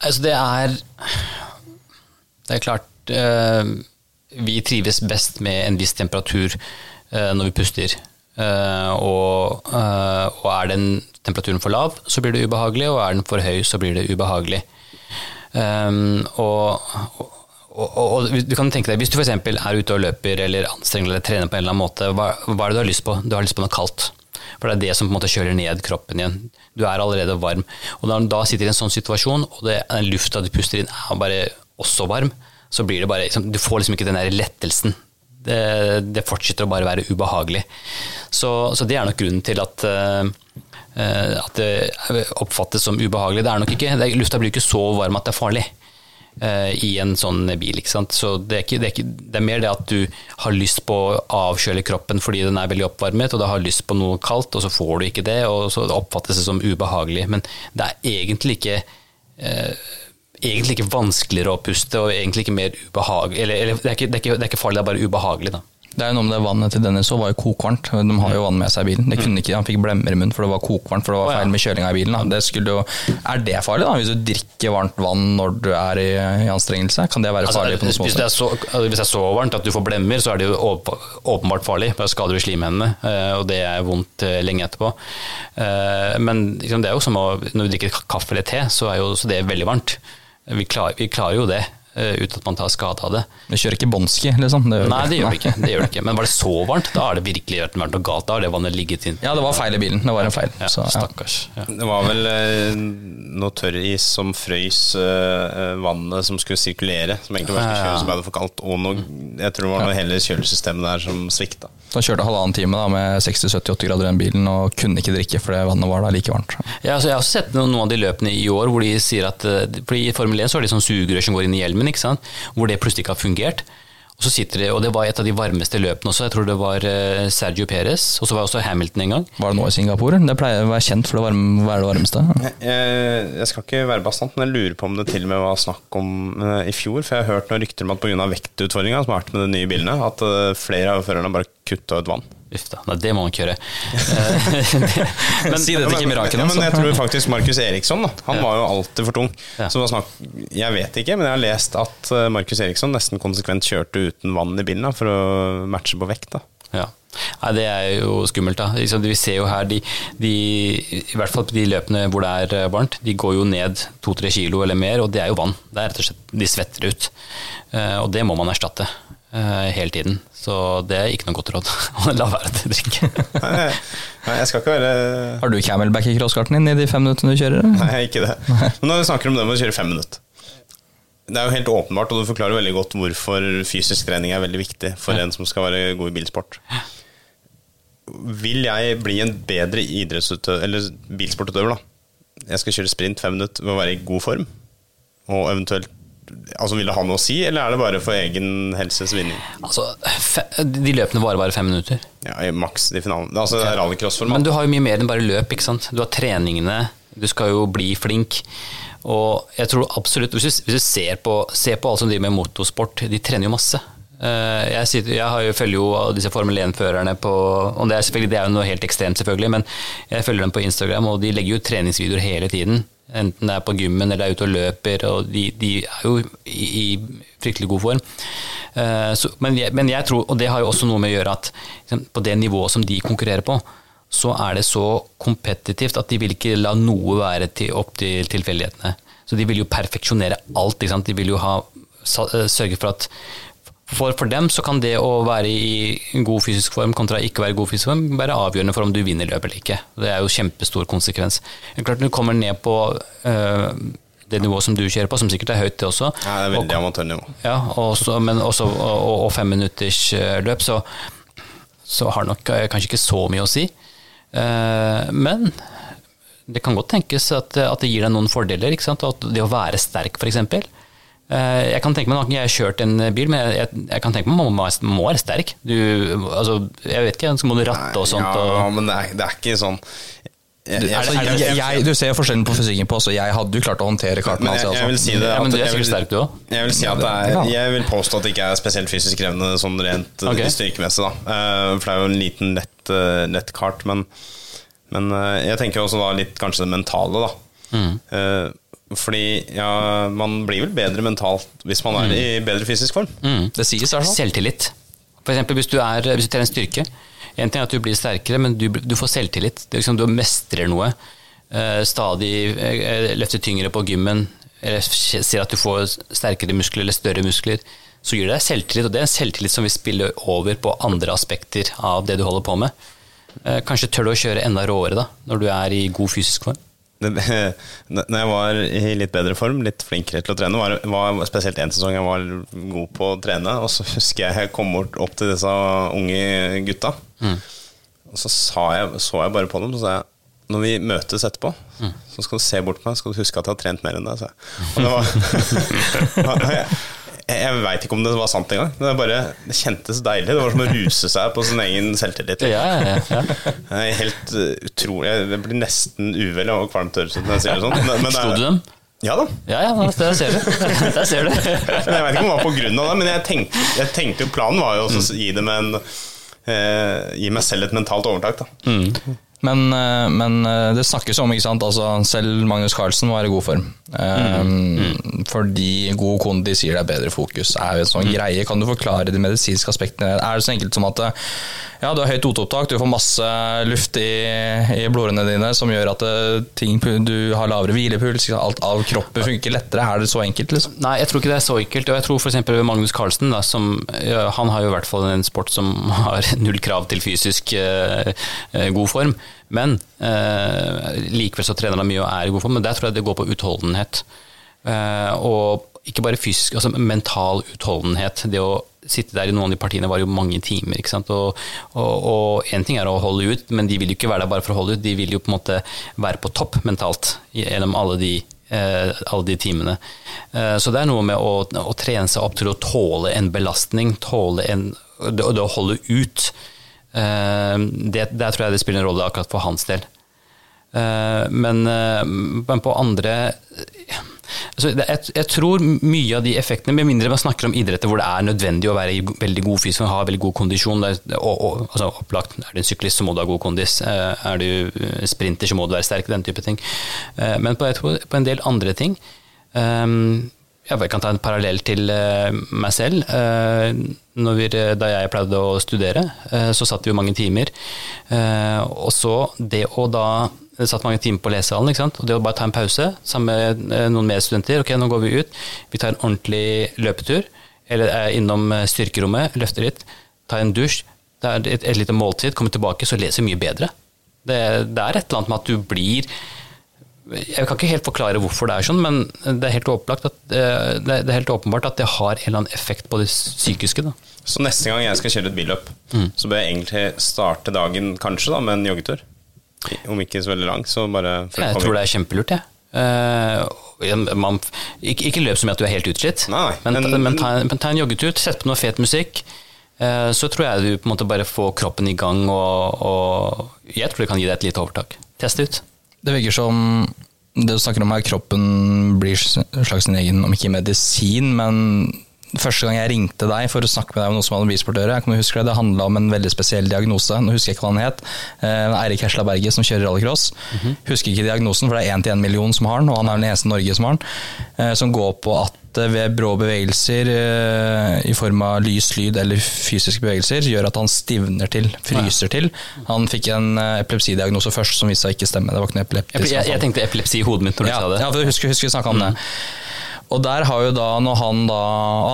Altså det er Det er klart eh, Vi trives best med en viss temperatur eh, når vi puster. Eh, og, eh, og er den temperaturen for lav, så blir det ubehagelig, og er den for høy, så blir det ubehagelig. Og, og, og, og du kan tenke deg, Hvis du f.eks. er ute og løper eller anstrenger eller trener på en eller annen måte, hva, hva er det du har lyst på? Du har lyst på noe kaldt. For det er det som på en måte kjøler ned kroppen igjen. Du er allerede varm. Og når du da sitter i en sånn situasjon, og det, den lufta du puster inn er bare også varm, så blir det bare liksom, Du får liksom ikke den der lettelsen. Det, det fortsetter å bare være ubehagelig. Så, så det er nok grunnen til at eh, eh, at det oppfattes som ubehagelig. Det er nok ikke, Lufta blir ikke så varm at det er farlig i en sånn bil. ikke sant? Så det er, ikke, det, er ikke, det er mer det at du har lyst på å avkjøle kroppen fordi den er veldig oppvarmet, og du har lyst på noe kaldt, og så får du ikke det, og så oppfattes det som ubehagelig. Men det er egentlig ikke eh, Egentlig ikke vanskeligere å puste, og egentlig ikke mer ubehagelig eller, eller er det, er ikke, det er ikke farlig, det er bare ubehagelig. da. Det er jo noe med det vannet til Dennis òg var jo kokvarmt. De har jo vann med seg i bilen. Det kunne ikke, Han fikk blemmer i munnen for det var kokvarmt, for det var feil med kjølinga i bilen. Det jo, er det farlig, da? Hvis du drikker varmt vann når du er i, i anstrengelse? Kan det være Altså, farlig på noen hvis, det er så, altså, hvis det er så varmt at du får blemmer, så er det jo åpenbart farlig. Da skader du slimhinnene, eh, og det er vondt eh, lenge etterpå. Eh, Men liksom, det er jo som å, når du drikker kaffe eller te, så er jo så det er veldig varmt. Vi klarer, vi klarer jo det. Eh, uten at man tar skade av det. Vi kjører ikke bånski, liksom? Det gjør Nei, det gjør det ikke. det gjør det ikke. Men var det så varmt, da har det virkelig vært noe galt. Da har det vannet ligget inn. Ja, det var feil i bilen. Det var en feil. Ja, Så, ja. stakkars. Ja. Det var vel eh, noe tørris som frøys eh, vannet som skulle sirkulere, som egentlig var kjøre som ble det for kaldt, og noe, jeg tror det var noe hele kjølesystemet der som svikta. Så han kjørte halvannen time da, med 60-70-80 grader i den bilen og kunne ikke drikke fordi vannet var da like varmt. Ja, altså, jeg har også sett noen, noen av de løpene i år hvor de sier at eh, fordi I Formel 1 så har de sånn sugerør som går inn i hjelmen, ikke sant? hvor det plutselig ikke har fungert. Og så sitter de, og Det var et av de varmeste løpene også. Jeg tror det var eh, Sergio Perez, og så var også Hamilton en gang. Var det nå i Singapore? Det pleier å være kjent for å varme, være det varmeste. Jeg, jeg skal ikke være bastant, men jeg lurer på om det til og med var snakk om eh, i fjor. For jeg har hørt noen rykter om at pga. vektutfordringa som har vært med de nye bilene, at eh, flere av førerne bare kutta ut vann. Uff da, nei, det må han ikke gjøre. Eh, men, Si det til Kimi Raikkonen, Ja, men jeg tror faktisk Markus Eriksson da, Han Ja. var jo alltid for tung. Ja. Så var snakk, jeg vet ikke, men jeg har lest at eh, Markus Eriksson nesten konsekvent kjørte uten vann i bilen da, for å matche på vekt. da Ja. Nei, det er jo skummelt, da. Liksom, Vi ser jo her de, de I hvert fall på de løpene hvor det er eh, varmt, de går jo ned to-tre kilo eller mer, og det er jo vann. Det er rett og slett De svetter ut. Eh, Og det må man erstatte hele tiden. Så det er ikke noe godt råd å la være å drikke. Nei, nei, jeg skal ikke være Har du camelback i crosskarten din i de fem minuttene du kjører? Nei, ikke det. Men når vi snakker om det med å kjøre fem minutter Det er jo helt åpenbart, og du forklarer veldig godt hvorfor fysisk trening er veldig viktig for en som skal være god i bilsport. Vil jeg bli en bedre idrettsutøver, eller bilsportutøver, da? Jeg skal kjøre sprint fem minutter ved å være i god form, og eventuelt Altså Vil det ha noe å si, eller er det bare for egen helses vinning? Altså, De løpene varer bare fem minutter. Ja, maks i finalen. Altså er rallycrossformat. Men du har jo mye mer enn bare løp. ikke sant? Du har treningene, du skal jo bli flink. Og jeg tror absolutt, Hvis du, hvis du ser, på, ser på alle som driver med motorsport, de trener jo masse. Eh, Jeg, sitter, jeg har jo, følger jo disse Formel 1-førerne på og det er, det er jo noe helt ekstremt, selvfølgelig, men jeg følger dem på Instagram, og de legger jo treningsvideoer hele tiden. Enten det er på gymmen eller er ute og løper, og de, de er jo i, i fryktelig god form. Uh, Så, men, jeg, men jeg tror, og det har jo også noe med å gjøre at liksom, på det nivået som de konkurrerer på, så er det så kompetitivt at de vil ikke la noe være til, opp til tilfeldighetene. Så de vil jo perfeksjonere alt. De vil jo ha, eh, sørge for at for, for dem så kan det å være i god fysisk form kontra ikke være i god fysisk form være avgjørende for om du vinner løpet eller ikke. Det er jo kjempestor konsekvens. Klart Når du kommer ned på øh, det nivået som du kjører på, som sikkert er høyt det også, Ja, det er veldig amatørnivå. ja, også, men også og, og fem minutters eh, så, så har nok eh, kanskje ikke så mye å si. Uh, men det kan godt tenkes at, at det gir deg noen fordeler. At det å være sterk, f.eks. Jeg kan tenke meg, Nå har ikke jeg kjørt en bil, men jeg, jeg, jeg kan tenke meg at man må, må være sterk. Du, altså, jeg vet ikke, så må du ratte og sånt. Ja, men det er, det er ikke sånn jeg, jeg, Altså, jeg, du ser jo forskjellen på fysikken på oss, og jeg hadde jo klart å håndtere karten. Men jeg, altså, jeg vil si det Ja, men du er sikkert sterk, du òg. Jeg vil si at det er, Jeg vil påstå at det ikke er spesielt fysisk krevende sånn rent Ok. eh, styrkemessig. da Eh, For det er jo en liten lett, eh, lett kart, men, men eh, jeg tenker også da litt kanskje det mentale, da. Mm. Fordi ja, man blir vel bedre mentalt hvis man er i bedre fysisk form. Det sies altså. Selvtillit. For eksempel hvis du, er, hvis du trener styrke. En ting er at du blir sterkere, men du, du får selvtillit. Det er liksom, du mestrer noe. Eh, stadig eh, løfter tyngre på gymmen, eller ser at du får sterkere muskler eller større muskler. Så gir det deg selvtillit, og det er en selvtillit som vil spille over på andre aspekter av det du holder på med. Eh, kanskje tør du å kjøre enda råere da, når du er i god fysisk form. Når jeg var i litt bedre form, litt flinkere til å trene, var, var spesielt en sesong jeg var god på å trene, og så husker jeg jeg kom bort opp til disse unge gutta, og så sa jeg, så jeg bare på dem, så sa jeg når vi møtes etterpå, så skal du se bort på meg, skal du huske at jeg har trent mer enn deg. sa jeg. Og det var, jeg veit ikke om det var sant engang. Det, bare, det kjentes deilig. Det var som å ruse seg på sin egen selvtillit. Ja, ja, ja. Det helt uh, utrolig Jeg det blir nesten uvel og kvalmt høres ut når jeg sier det sånn. Men, men Slo du dem? Ja da. Ja, ja, der ser du. Der ser du. Jeg vet ikke om det var på grunn av det, men jeg tenkte, jeg tenkte planen var jo å gi dem en eh, Gi meg selv et mentalt overtak, da. Men, eh, men eh, det snakkes om, ikke sant. Altså, selv Magnus Carlsen var i god form. Um, Fordi god kondi sier det er bedre fokus. Er jo en sånn greie. Kan du forklare de medisinske aspektene? Er det så enkelt som at ja, du har høyt oteopptak, du får masse luft i, i blodårene dine som gjør at ting, du har lavere hvilepuls, alt av kroppen funker lettere? Er det så enkelt? Liksom? Nei, jeg tror ikke det er så enkelt. Og jeg tror f.eks. Magnus Carlsen, da, som, han har jo i hvert fall en sport som har null krav til fysisk eh, god form. Men eh, likevel så trener han mye og er i god form. Men der tror jeg det går på utholdenhet. Eh, og ikke bare fysisk, altså mental utholdenhet. Det å sitte der i noen av de partiene var jo mange timer. ikke sant? Og, en ting er å holde ut, men de vil jo ikke være der bare for å holde ut. De vil jo på en måte være på topp mentalt gjennom alle de, eh, alle de timene. Eh, så det er noe med å, å, trene seg opp til å tåle en belastning, tåle en, det, det å holde ut. Eh, det, der tror jeg det spiller en rolle akkurat for hans del. Eh, men, eh, men på andre Altså, jeg, jeg, tror mye av de effektene, med mindre man snakker om idretter hvor det er nødvendig å være i veldig god fysisk og ha veldig god kondisjon og, og, altså, opplagt, Er du en syklist, så må du ha god kondis. Er du sprinter, så må du være sterk. Den type ting. Men på, på en del andre ting jeg kan ta en parallell til meg selv. Vi, da jeg pleide å studere, så satt vi jo mange timer. Og så det å da det satt mange timer på lesesalen. ikke sant? Og det å bare ta en pause sammen med eh, noen medstudenter. Ok, nå går vi ut. Vi tar en ordentlig løpetur. Eller er innom eh, styrkerommet, løfter litt. Tar en dusj. Det er et, et lite måltid. Kommer tilbake, så leser mye bedre. Det, det, er et eller annet med at du blir Jeg kan ikke helt forklare hvorfor det er sånn, men det er helt, at, eh, det er helt åpenbart at det har en eller annen effekt på det psykiske. Da. Så neste gang jeg skal kjøre et billøp, mm. så bør jeg egentlig starte dagen kanskje da med en joggetur? Om ikke så veldig lang, så bare Jeg tror det er kjempelurt, jeg. Uh, man, ikke, ikke, løp mye at du er helt utslitt, Nei, men, men, men, ta, men, ta, en joggetur, sett på noe fet musikk. Uh, så tror jeg du på en måte bare får kroppen i gang, og, og jeg tror det kan gi deg et lite overtak. Test det ut. Det virker som det du snakker om her, kroppen blir slags sin egen, om ikke medisin, men første gang jeg ringte deg for å snakke med deg om noe som hadde med bilsport å gjøre, jeg kan huske det, det handla om en veldig spesiell diagnose. Nå husker jeg ikke hva han het. Eh, Eirik Hesla Berge som kjører rallycross. Mm -hmm. Husker ikke diagnosen, for det er én til én million som har den, og han er den eneste i Norge som har den. Eh, som går på at eh, ved brå bevegelser i form av lys, lyd eller fysiske bevegelser gjør at han stivner til, fryser til. Han fikk en epilepsidiagnose først som viste seg ikke stemme. Det var ikke noe epileptisk. Jeg, jeg, tenkte epilepsi i hodet mitt når du ja, sa det. Ja, for husker, husker vi snakka om mm. det. Og der har jo da, når han da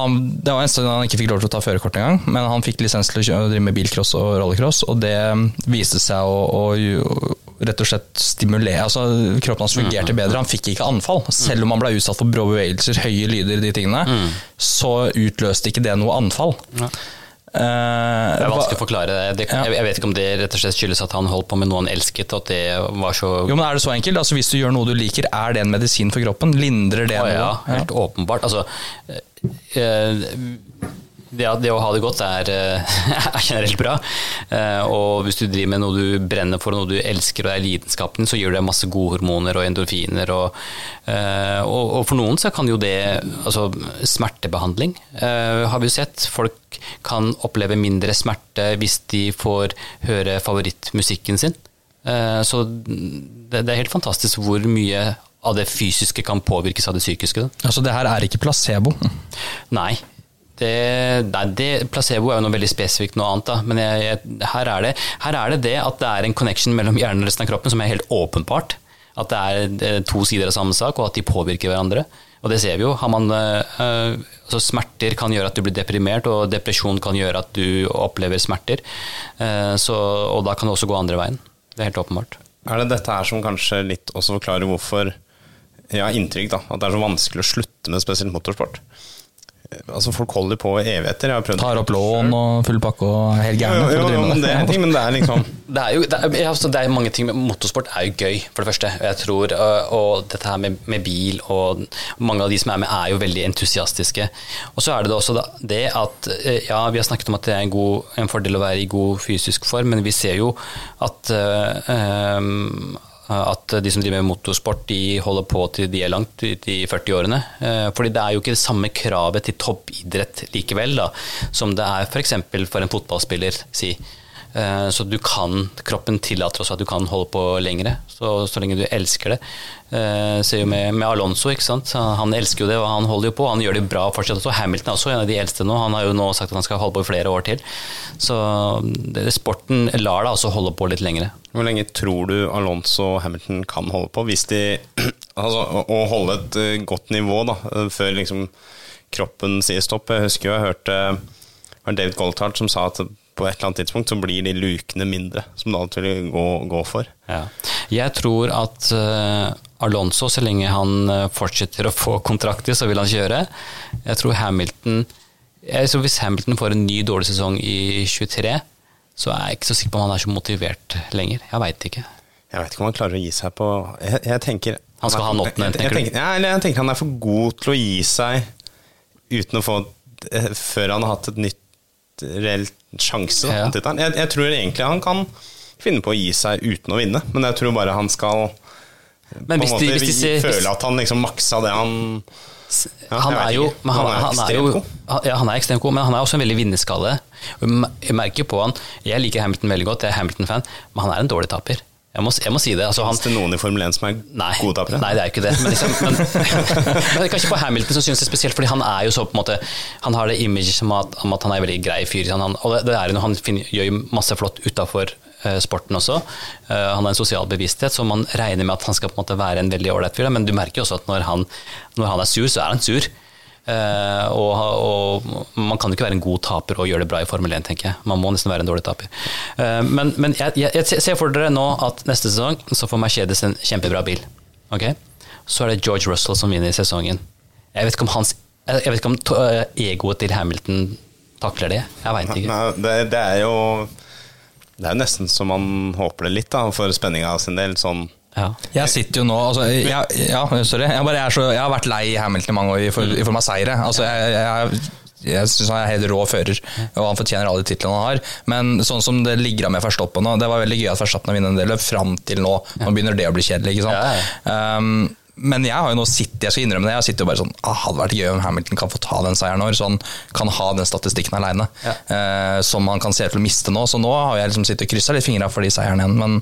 han, Det var en stund han ikke fikk lov til å ta førerkort engang, men han fikk lisens til å drive med bilcross og rallycross, og det viste seg å, å rett og slett stimulere altså Kroppen hans fungerte mm. bedre. Han fikk ikke anfall. Selv om han ble utsatt for brå bevegelser, høye lyder, de tingene, mm. så utløste ikke det noe anfall. Ja. Uh, det er vanskelig å forklare det. Jeg vet ikke om det rett og slett skyldes at han holdt på med noe han elsket. At det var så Jo, men Er det så enkelt? Altså, hvis du gjør noe du liker, er det en medisin for kroppen? Lindrer det noe? Ja, helt åpenbart. Altså, uh, det, det, å ha det godt er, eh, er generelt bra. Eh, og hvis du driver med noe du brenner for, noe du elsker og er lidenskapen, så gir det masse gode hormoner og endorfiner. Og, eh, og, og, for noen så kan jo det Altså smertebehandling har vi jo sett. Folk kan oppleve mindre smerte hvis de får høre favorittmusikken sin. Så det, det er helt fantastisk hvor mye av det fysiske kan påvirkes av det psykiske. Altså det her er ikke placebo? Nei, det, nei, det, placebo er jo noe veldig spesifikt noe annet. Da. Men jeg, jeg, her, er det, her, er det, det at det er en connection mellom hjernen og resten av kroppen som er helt åpenbart. At det er to sider av samme sak, og at de påvirker hverandre. Og det ser vi jo. Man, øh, altså smerter kan gjøre at du blir deprimert, og depresjon kan gjøre at du opplever smerter. Uh, så, og da kan det også gå andre veien. Det er helt åpenbart. Er det dette her som kanskje litt også forklarer hvorfor jeg har inntrykk da, at det er så vanskelig å slutte med spesielt motorsport? Altså Folk holder på evigheter. Tar opp lån og full pakke og er helt gærne. Jo, jo, jo, det er ting, men det er liksom Det er jo det er, altså, det er mange ting Motorsport er jo gøy, for det første. Jeg tror, og, og dette her med, med, bil og mange av de som er med, er jo veldig entusiastiske. Og så er det også det at ja, vi har snakket om at det er en, god, en fordel å være i god fysisk form, men vi ser jo at uh, um, at de som driver med motorsport, de holder på til de er langt ut i 40-årene. Eh, fordi det er jo ikke det samme kravet til toppidrett likevel da, som det er f.eks. For, for en fotballspiller. si. Eh, Så du kan, kroppen tillater også at du kan holde på lengre, så, så lenge du elsker det. Eh, Ser jo med, med Alonso, ikke sant. Han elsker jo det, og han holder jo på. Han gjør det bra fortsatt også. Hamilton er også en av de eldste nå. Han har jo nå sagt at han skal holde på i flere år til. Så det, sporten lar deg altså holde på litt lengre. Hvor lenge tror du Alonso og Hamilton kan holde på? Hvis de Altså å- holde et eh, godt nivå da, før liksom kroppen sier stopp. Jeg husker jo jeg hørte David Goldhart som sa at på et eller annet tidspunkt så blir de lukene mindre, som alltid vil gå, gå for. Ja. Jeg tror at uh, Alonso, så lenge han eh, fortsetter å få kontrakter, så vil han kjøre. Jeg tror Hamilton jeg tror Hvis Hamilton får en ny dårlig sesong i 23, så er jeg ikke så sikker på om han er så motivert lenger. Jeg veit ikke. Jeg vet ikke om han klarer å gi seg på Jeg, jeg tenker Han skal ha en åttende, jeg, jeg, tenker du? ja, eller jeg tenker han er for god til å gi seg uten å få eh, Før han har hatt et nytt reelt sjanse. Ja. til tittelen. Jeg, jeg tror egentlig han kan finne på å gi seg uten å vinne, men jeg tror bare han skal Men hvis de, måte hvis de ser, føle at han liksom maksa det han Ja, han er jo, han, Han er han er jo ja, han er ekstremt god, men han er også en veldig vinnerskalle. Jeg merker på han Jeg liker Hamilton veldig godt, jeg er Hamilton-fan, men han er en dårlig taper. Jeg må, jeg må si det. Altså, han, Fins det noen i Formel 1 som er Nei, gode tapere? nei, det er jo ikke det. Men, liksom, men, men kanskje på Hamilton så synes det spesielt, fordi han er jo så på en måte Han har det imaget om at, at han er en veldig grei fyr. Han, og det, det er jo han finner, gjør jo masse flott utafor sporten også. Uh, han har en sosial bevissthet, så man regner med at han skal på en måte være en veldig ålreit fyr. Men du merker jo også at når han, når han er sur, så er han sur. Eh, og, og man kan jo ikke være en god taper og gjøre det bra i Formel 1, tenker jeg. Man må nesten være en dårlig taper. Eh, men men jeg, jeg, jeg ser for dere nå at neste sesong så får Mercedes en kjempebra bil. Okay? Så er det George Russell som vinner i sesongen. Jeg vet ikke om, hans, jeg vet ikke om eh, egoet til Hamilton takler det. Jeg veit ikke. Nei, det, det er jo Det er jo nesten så man håper det litt, da, for spenninga sin del. Sånn Ja. Jeg sitter jo nå altså, jeg, Ja, sorry. Jeg, bare, er så, jeg har vært lei Hamilton i mange år i, for, i form av seire. Altså, jeg, jeg, jeg syns han er helt rå fører, og han fortjener alle de titlene han har. Men sånn som det ligger an med Verstappen nå Det var veldig gøy at Verstappen har vunnet en del løp fram til nå. Nå begynner det å bli kjedelig. ikke sant? Um, men jeg har jo nå sittet, jeg skal innrømme det, jeg sitter jo bare sånn ah, Hadde vært gøy om Hamilton kan få ta den seieren når, så han kan ha den statistikken aleine. Eh, som han kan se ut til å miste nå. Så nå har jeg liksom sittet og kryssa litt fingra for de seierne igjen. Men,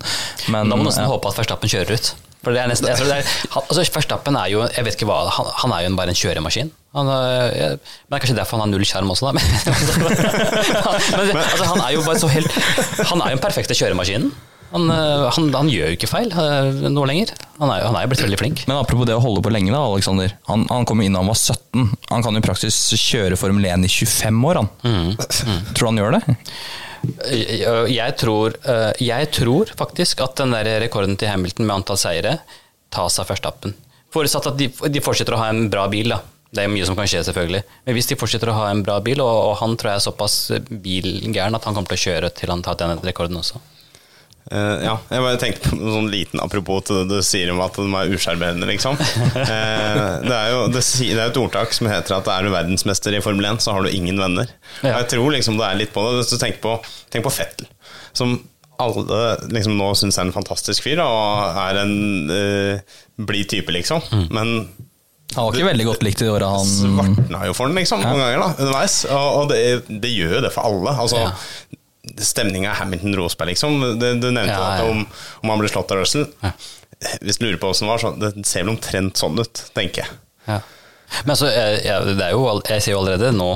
men Nå må man nesten ja. håpe at Verstappen kjører ut. For det er nesten, jeg tror det er, han, altså Verstappen er jo jeg vet ikke hva, han, han er jo bare en kjøremaskin. Han, er- men det er kanskje derfor han har null sjarm også, da. Men, men, altså, han er jo bare så helt Han er jo den perfekte kjøremaskinen. Han, øh, han, han gjør jo ikke feil noe nå lenger. Han er, han er jo blitt veldig flink. Men apropos det å holde på lenge, da, Alexander. Han, han kom inn da han var 17. Han kan jo i praksis kjøre Formel 1 i 25 år, han. Mm, Tror du han gjør det? Jeg, jeg, tror, jeg tror faktisk at den der rekorden til Hamilton med antall seire tas av førstappen. Forutsatt at de, de fortsetter å ha en bra bil, da. Det er mye som kan skje, selvfølgelig. Men hvis de fortsetter å ha en bra bil, og, og han tror jeg er såpass bilgæren at han kommer til å kjøre til han tar den rekorden også. Eh, ja, jeg bare tenkte på noe sånn liten apropos til det du sier om at de er usjarmerende, liksom. Uh, det er jo det, det er et ordtak som heter at er du verdensmester i Formel 1, så har du ingen venner. Ja. Og jeg tror liksom det er litt på det. Hvis du tenker på, tenk på Fettel, som alle liksom nå syns er en fantastisk fyr, og er en uh, blid type, liksom. Mm. Men Han var ikke veldig godt likt i de åra han svartna jo for den, liksom, noen ganger da, underveis. Og, og det, det gjør jo det for alle. Altså, Ja. Stemninga er Hamilton-Rosberg, liksom. Du, du nevnte Ja, at ja. om, om han ble slått av Russell. Hvis du lurer på åssen det var, så det ser vel omtrent sånn ut, tenker jeg. Ja. Men altså, jeg, jeg, det jo, jeg ser jo allerede nå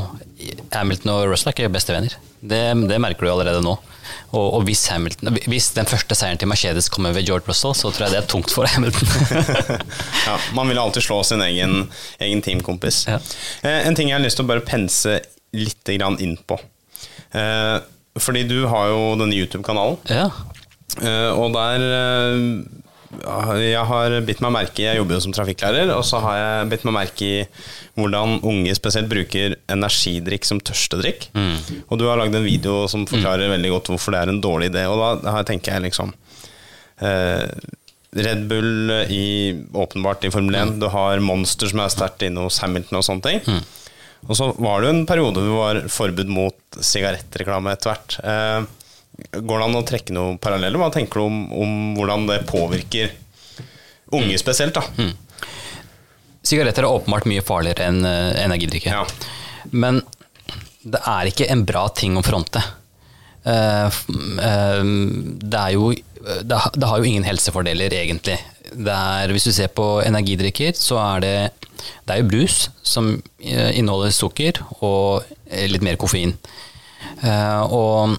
Hamilton og Russell er ikke bestevenner. Det, det merker du allerede nå. Og, og hvis, Hamilton, hvis den første seieren til Mercedes kommer ved George Russell, så tror jeg det er tungt for Hamilton. ja, man vil alltid slå sin egen, egen teamkompis. Ja. Eh, en ting jeg har lyst til å bare pense litt grann inn på. Eh, fordi du har jo denne YouTube-kanalen. ja. Eh, og der eh, Jeg har bitt meg merke i Jeg jobber jo som trafikklærer, og så har jeg bitt meg merke i hvordan unge spesielt bruker energidrikk som tørstedrikk. Og du har lagd en video som forklarer veldig godt hvorfor det er en dårlig idé. Og da tenker jeg liksom eh, Red Bull i, åpenbart i Formel 1. Du har Monster som er sterkt inne hos Hamilton og sånne ting. Og så var det jo en periode hvor det var forbud mot sigarettreklame etter hvert. Eh, går det an å trekke noen paralleller? Hva tenker du om, om hvordan det påvirker unge spesielt? da? Sigaretter er åpenbart mye farligere enn eh, energidrikke. Ja. Men det er ikke en bra ting å fronte. Eh, eh, det er jo det har, jo ingen helsefordeler, egentlig. Det er, hvis du ser på energidrikker, så er det Det er jo brus som eh, inneholder sukker og eh, litt mer koffein. Uh, og,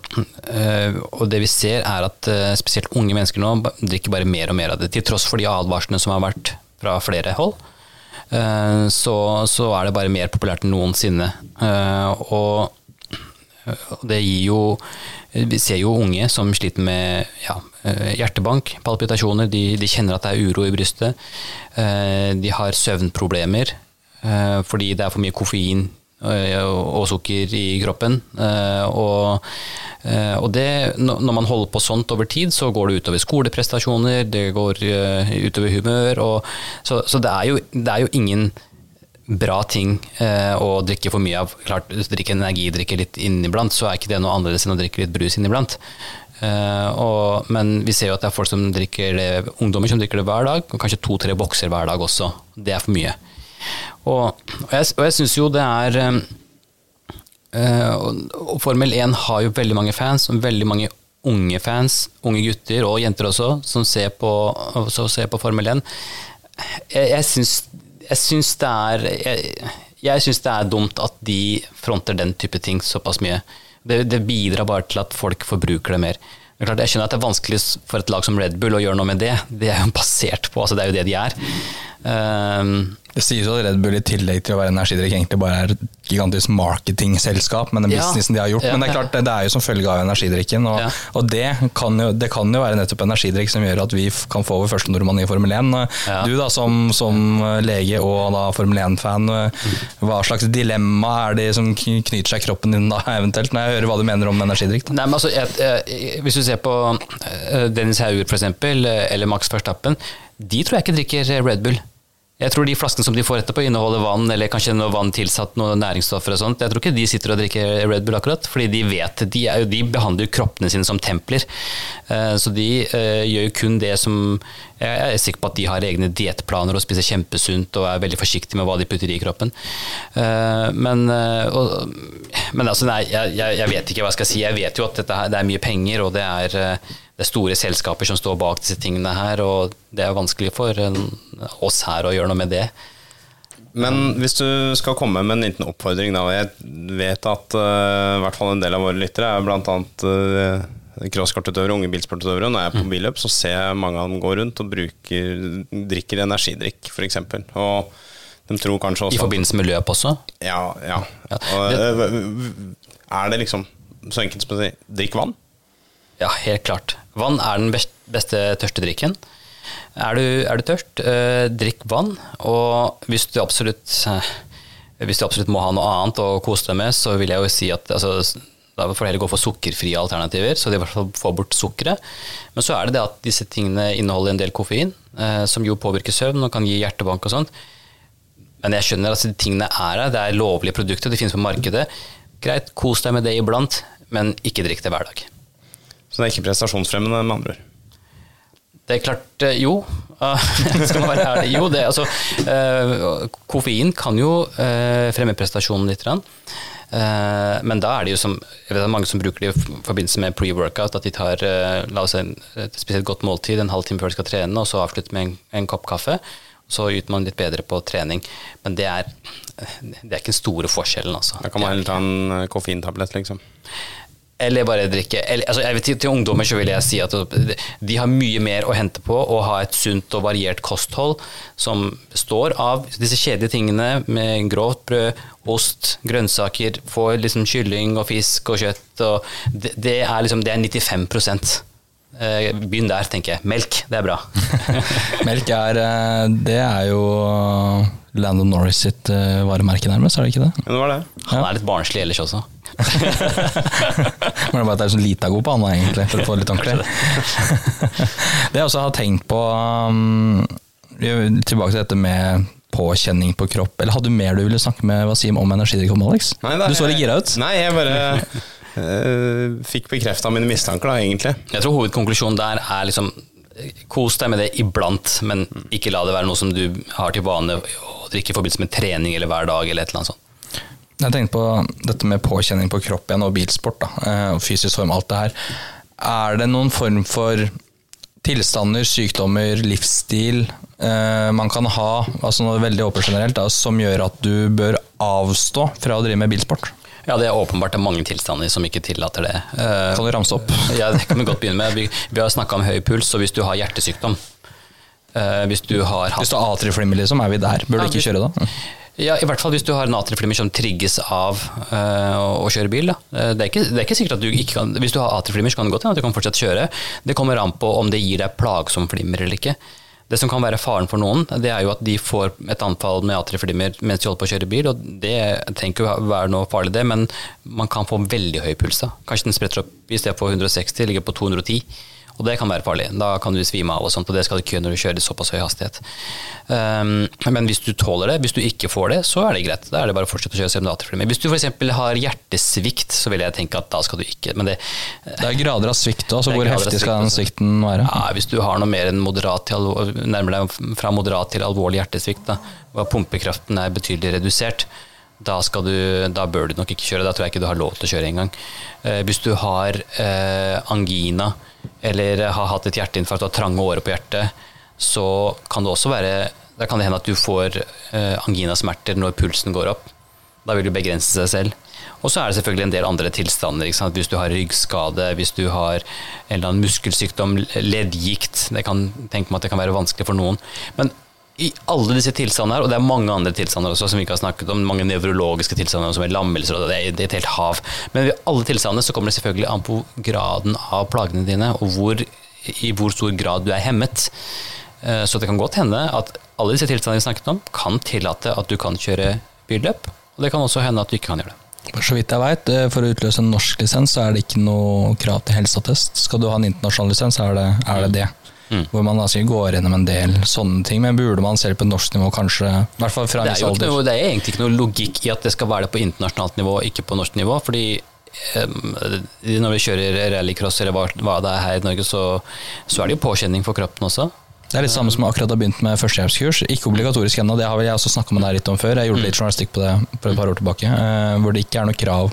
uh, og det vi ser, er at uh, spesielt unge mennesker nå drikker bare mer og mer av det, til tross for de advarslene som har vært fra flere hold. Så, så er det bare mer populært enn noensinne. Og det gir jo Vi ser jo unge som sliter med ja, hjertebank, palpitasjoner. De, de kjenner at det er uro i brystet. Eh, De har søvnproblemer eh, fordi det er for mye koffein eh, og sukker i kroppen. Eh, Og, eh, og det, når man holder på sånt over tid, så går det utover skoleprestasjoner, det går eh, utover humør. Og, så så det, er jo, det er jo ingen bra ting eh, å drikke for mye av. Klart, drikke energidrikker energidrikke litt inniblant, så er ikke det noe annerledes enn å drikke litt brus inniblant. Eh, og, men vi ser jo at det er folk som drikker det, ungdommer som drikker det hver dag, og kanskje to-tre bokser hver dag også. Det er for mye. Og, og jeg, og jeg syns jo det er eh, eh, og, Formel 1 har jo veldig mange fans, og veldig mange unge fans, unge gutter og jenter også, som ser på, ser på Formel 1. Jeg, jeg syns det er jeg, jeg syns det er dumt at de fronter den type ting såpass mye. Det, det bidrar bare til at folk forbruker det mer. Det klart, jeg skjønner at det er vanskelig for et lag som Red Bull å gjøre noe med det. Det er jo basert på, altså det er jo det de er. Um, Det sies jo at Red Bull i tillegg til å være energidrikk egentlig bare er et gigantisk marketingselskap med den Ja. businessen de har gjort. Ja, Men det er klart, det, det er jo som følge av energidrikken. Og, og det, kan jo, det kan jo være nettopp energidrikk som gjør at vi kan få vår første nordmann i Formel 1. Ja. Du da som, som lege og da Formel 1-fan, hva slags dilemma er det som knyter seg i kroppen din da eventuelt, når jeg hører hva du mener om energidrikk? Da? Nei, men altså, jeg, jeg, hvis du ser på eh, Dennis Hauger eh, eller Max Verstappen, de tror jeg ikke drikker eh, Red Bull. Jeg tror de flaskene som de får etterpå inneholder vann, eller kanskje noe vann tilsatt noen næringsstoffer og sånt. Jeg tror ikke de sitter og drikker Red Bull akkurat, fordi de vet, de, jo, de behandler jo kroppene sine som templer. Eh, Så de eh, gjør jo kun det som Jeg er sikker på at de har egne diettplaner og spiser kjempesunt og er veldig forsiktige med hva de putter i kroppen. Eh, Men, og, men altså, nei, jeg, jeg, vet ikke hva jeg skal si. Jeg vet jo at dette det er mye penger, og det er, det er store selskaper som står bak disse tingene her, og det er vanskelig for eh, oss her å gjøre noe med det. Men hvis du skal komme med en liten oppfordring, da. og Jeg vet at uh, i hvert fall en del av våre lyttere er bl.a. Uh, crosskartutøvere, unge bilsportutøvere. Når jeg er på billøp, så ser jeg mange av dem gå rundt og bruker, drikker energidrikk, f.eks. Og de tror kanskje også I forbindelse med løp også. Ja. ja. Ja, Og, uh, er det liksom så enkelt som å si drikk vann? Ja, helt klart. Vann er den beste tørstedrikken. Er du, er du tørst, eh, drikk vann. Og hvis du absolutt eh, hvis du absolutt må ha noe annet å kose deg med, så vil jeg jo si at altså, da får du heller gå for sukkerfrie alternativer, så de i hvert fall får bort sukkeret. Men så er det det at disse tingene inneholder en del koffein, eh, som jo påvirker søvn og kan gi hjertebank og sånt. Men jeg skjønner at de tingene er her, det er lovlige produkter, de finnes på markedet. Greit, kos deg med det iblant, men ikke drikk det hver dag. Så det er ikke prestasjonsfremmende, med andre ord. Det er klart, eh, jo. Skal man være ærlig. Jo, det, altså, eh, koffein kan jo eh, fremme prestasjonen litt. Men da er det jo som Jeg vet det er mange som bruker det i forbindelse med pre-workout, at de tar la oss si et spesielt godt måltid en halvtime før de skal trene, og så avslutter med en, en kopp kaffe. Så yter man litt bedre på trening. Men det er, det er ikke den store forskjellen, altså. Da kan man heller ta en koffeintablett, liksom. Eller bare drikke eller, altså jeg vet, til, til ungdommer så vil jeg si at de har mye mer å hente på å ha et sunt og variert kosthold som består av disse kjedelige tingene med grovt brød, ost, grønnsaker, få liksom kylling og fisk og kjøtt. Og det, det er liksom det er 95 Eh, Begynn der, tenker jeg. Melk, det er bra. Melk er eh, Det er jo Landon Norris sitt eh, varemerke, nærmest, er det ikke det? Men det var det. Han er litt barnslig ellers også. Men det er bare at jeg er sånn lita god på han, egentlig, for å få det litt ordentlig. det jeg også har tenkt på um, Tilbake til dette med påkjenning på kropp. Eller hadde du mer du ville snakke med Wasim om energidrikk om, Alex? Nei, er- du så litt gira ut. Nei, jeg bare uh, fikk bekrefta mine mistanker, da, egentlig. Jeg tror hovedkonklusjonen der er liksom Kos deg med det iblant, men ikke la det være noe som du har til vane å drikke i forbindelse med trening eller hver dag eller et eller annet sånt. Jeg tenkte på dette med påkjenning på kropp igjen og bilsport. da, eh, og Fysisk form, alt det her. Er det noen form for tilstander, sykdommer, livsstil eh, man kan ha, altså noe veldig åpent generelt, da, som gjør at du bør avstå fra å drive med bilsport? Ja, det er åpenbart det er mange tilstander som ikke tillater det. Eh, Kan du ramse opp? Ja, det kan vi godt begynne med. Vi, vi har snakka om høy puls, og hvis du har hjertesykdom eh, Hvis du har hatt Hvis du har atrieflimmer, liksom, er vi der. Bør Ja, du ikke kjøre da? Ja, I hvert fall hvis du har en atrieflimmer som trigges av øh, å kjøre bil. Eh, Det, er ikke, det er ikke sikkert at du ikke kan Hvis du har atrieflimmer, så kan det godt hende at du kan fortsatt kjøre. Det kommer an på om det gir deg plagsom flimmer eller ikke. Det som kan være faren for noen, det er jo at de får et anfall med atrieflimmer mens de holder på å kjøre bil. og Det trenger ikke å være noe farlig, det, men man kan få veldig høy puls. da. Kanskje den spretter opp i stedet for 160, ligger på 210. Og det kan være farlig. Da kan du svime av, og sånt, og det skal du ikke gjøre når du kjører i såpass høy hastighet. Um, men hvis du tåler det, hvis du ikke får det, så er det greit. Da er det bare å fortsette å kjøre selv Men. Hvis du f.eks. har hjertesvikt, så vil jeg tenke at da skal du ikke. Men det, Det er grader av svikt òg, så hvor heftig svikt skal den svikten være? ja, hvis du har noe mer enn moderat til alvor, nærmer deg fra moderat til alvorlig hjertesvikt, da, og pumpekraften er betydelig redusert, da, du, da bør du nok ikke kjøre. Da tror jeg ikke du har lov til å kjøre engang. Eh, hvis du har eh, angina eller har hatt et hjerteinfarkt og har trange årer på hjertet, så kan det også være Da kan det hende at du får eh, anginasmerter når pulsen går opp. Da vil du begrense seg selv. Og så er det selvfølgelig en del andre tilstander. Hvis du har ryggskade, hvis du har en eller annen muskelsykdom, leddgikt Det kan tenke meg at det kan være vanskelig for noen. Men i alle disse tilstandene her, og det er mange andre tilstander også som vi ikke har snakket om, mange nevrologiske tilstander som er lammelser, og det er, et helt hav. Men ved alle tilstandene så kommer det selvfølgelig an på graden av plagene dine, og hvor, i hvor stor grad du er hemmet. Eh, Så det kan godt hende at alle disse tilstandene vi snakket om, kan tillate at du kan kjøre billøp, og det kan også hende at du ikke kan gjøre det. For så vidt jeg vet, eh, for å utløse en norsk lisens, så er det ikke noe krav til helseattest. Skal du ha en internasjonal lisens, så er det er det. det. Mm. Hvor man altså går gjennom en del sånne ting, men burde man selv på norsk nivå kanskje, i hvert fall fra en viss alder noe, det er egentlig ikke noe logikk i at det skal være det på internasjonalt nivå, ikke på norsk nivå. fordi em, når vi kjører rallycross eller hva, det er her i Norge, så, så er det jo påkjenning for kroppen også. Det er litt samme som akkurat har begynt med førstehjelpskurs. Ikke obligatorisk ennå, det har vel jeg også snakka med deg litt om før. Jeg gjorde litt journalistikk på det for et par år tilbake, eh, hvor det ikke er noe krav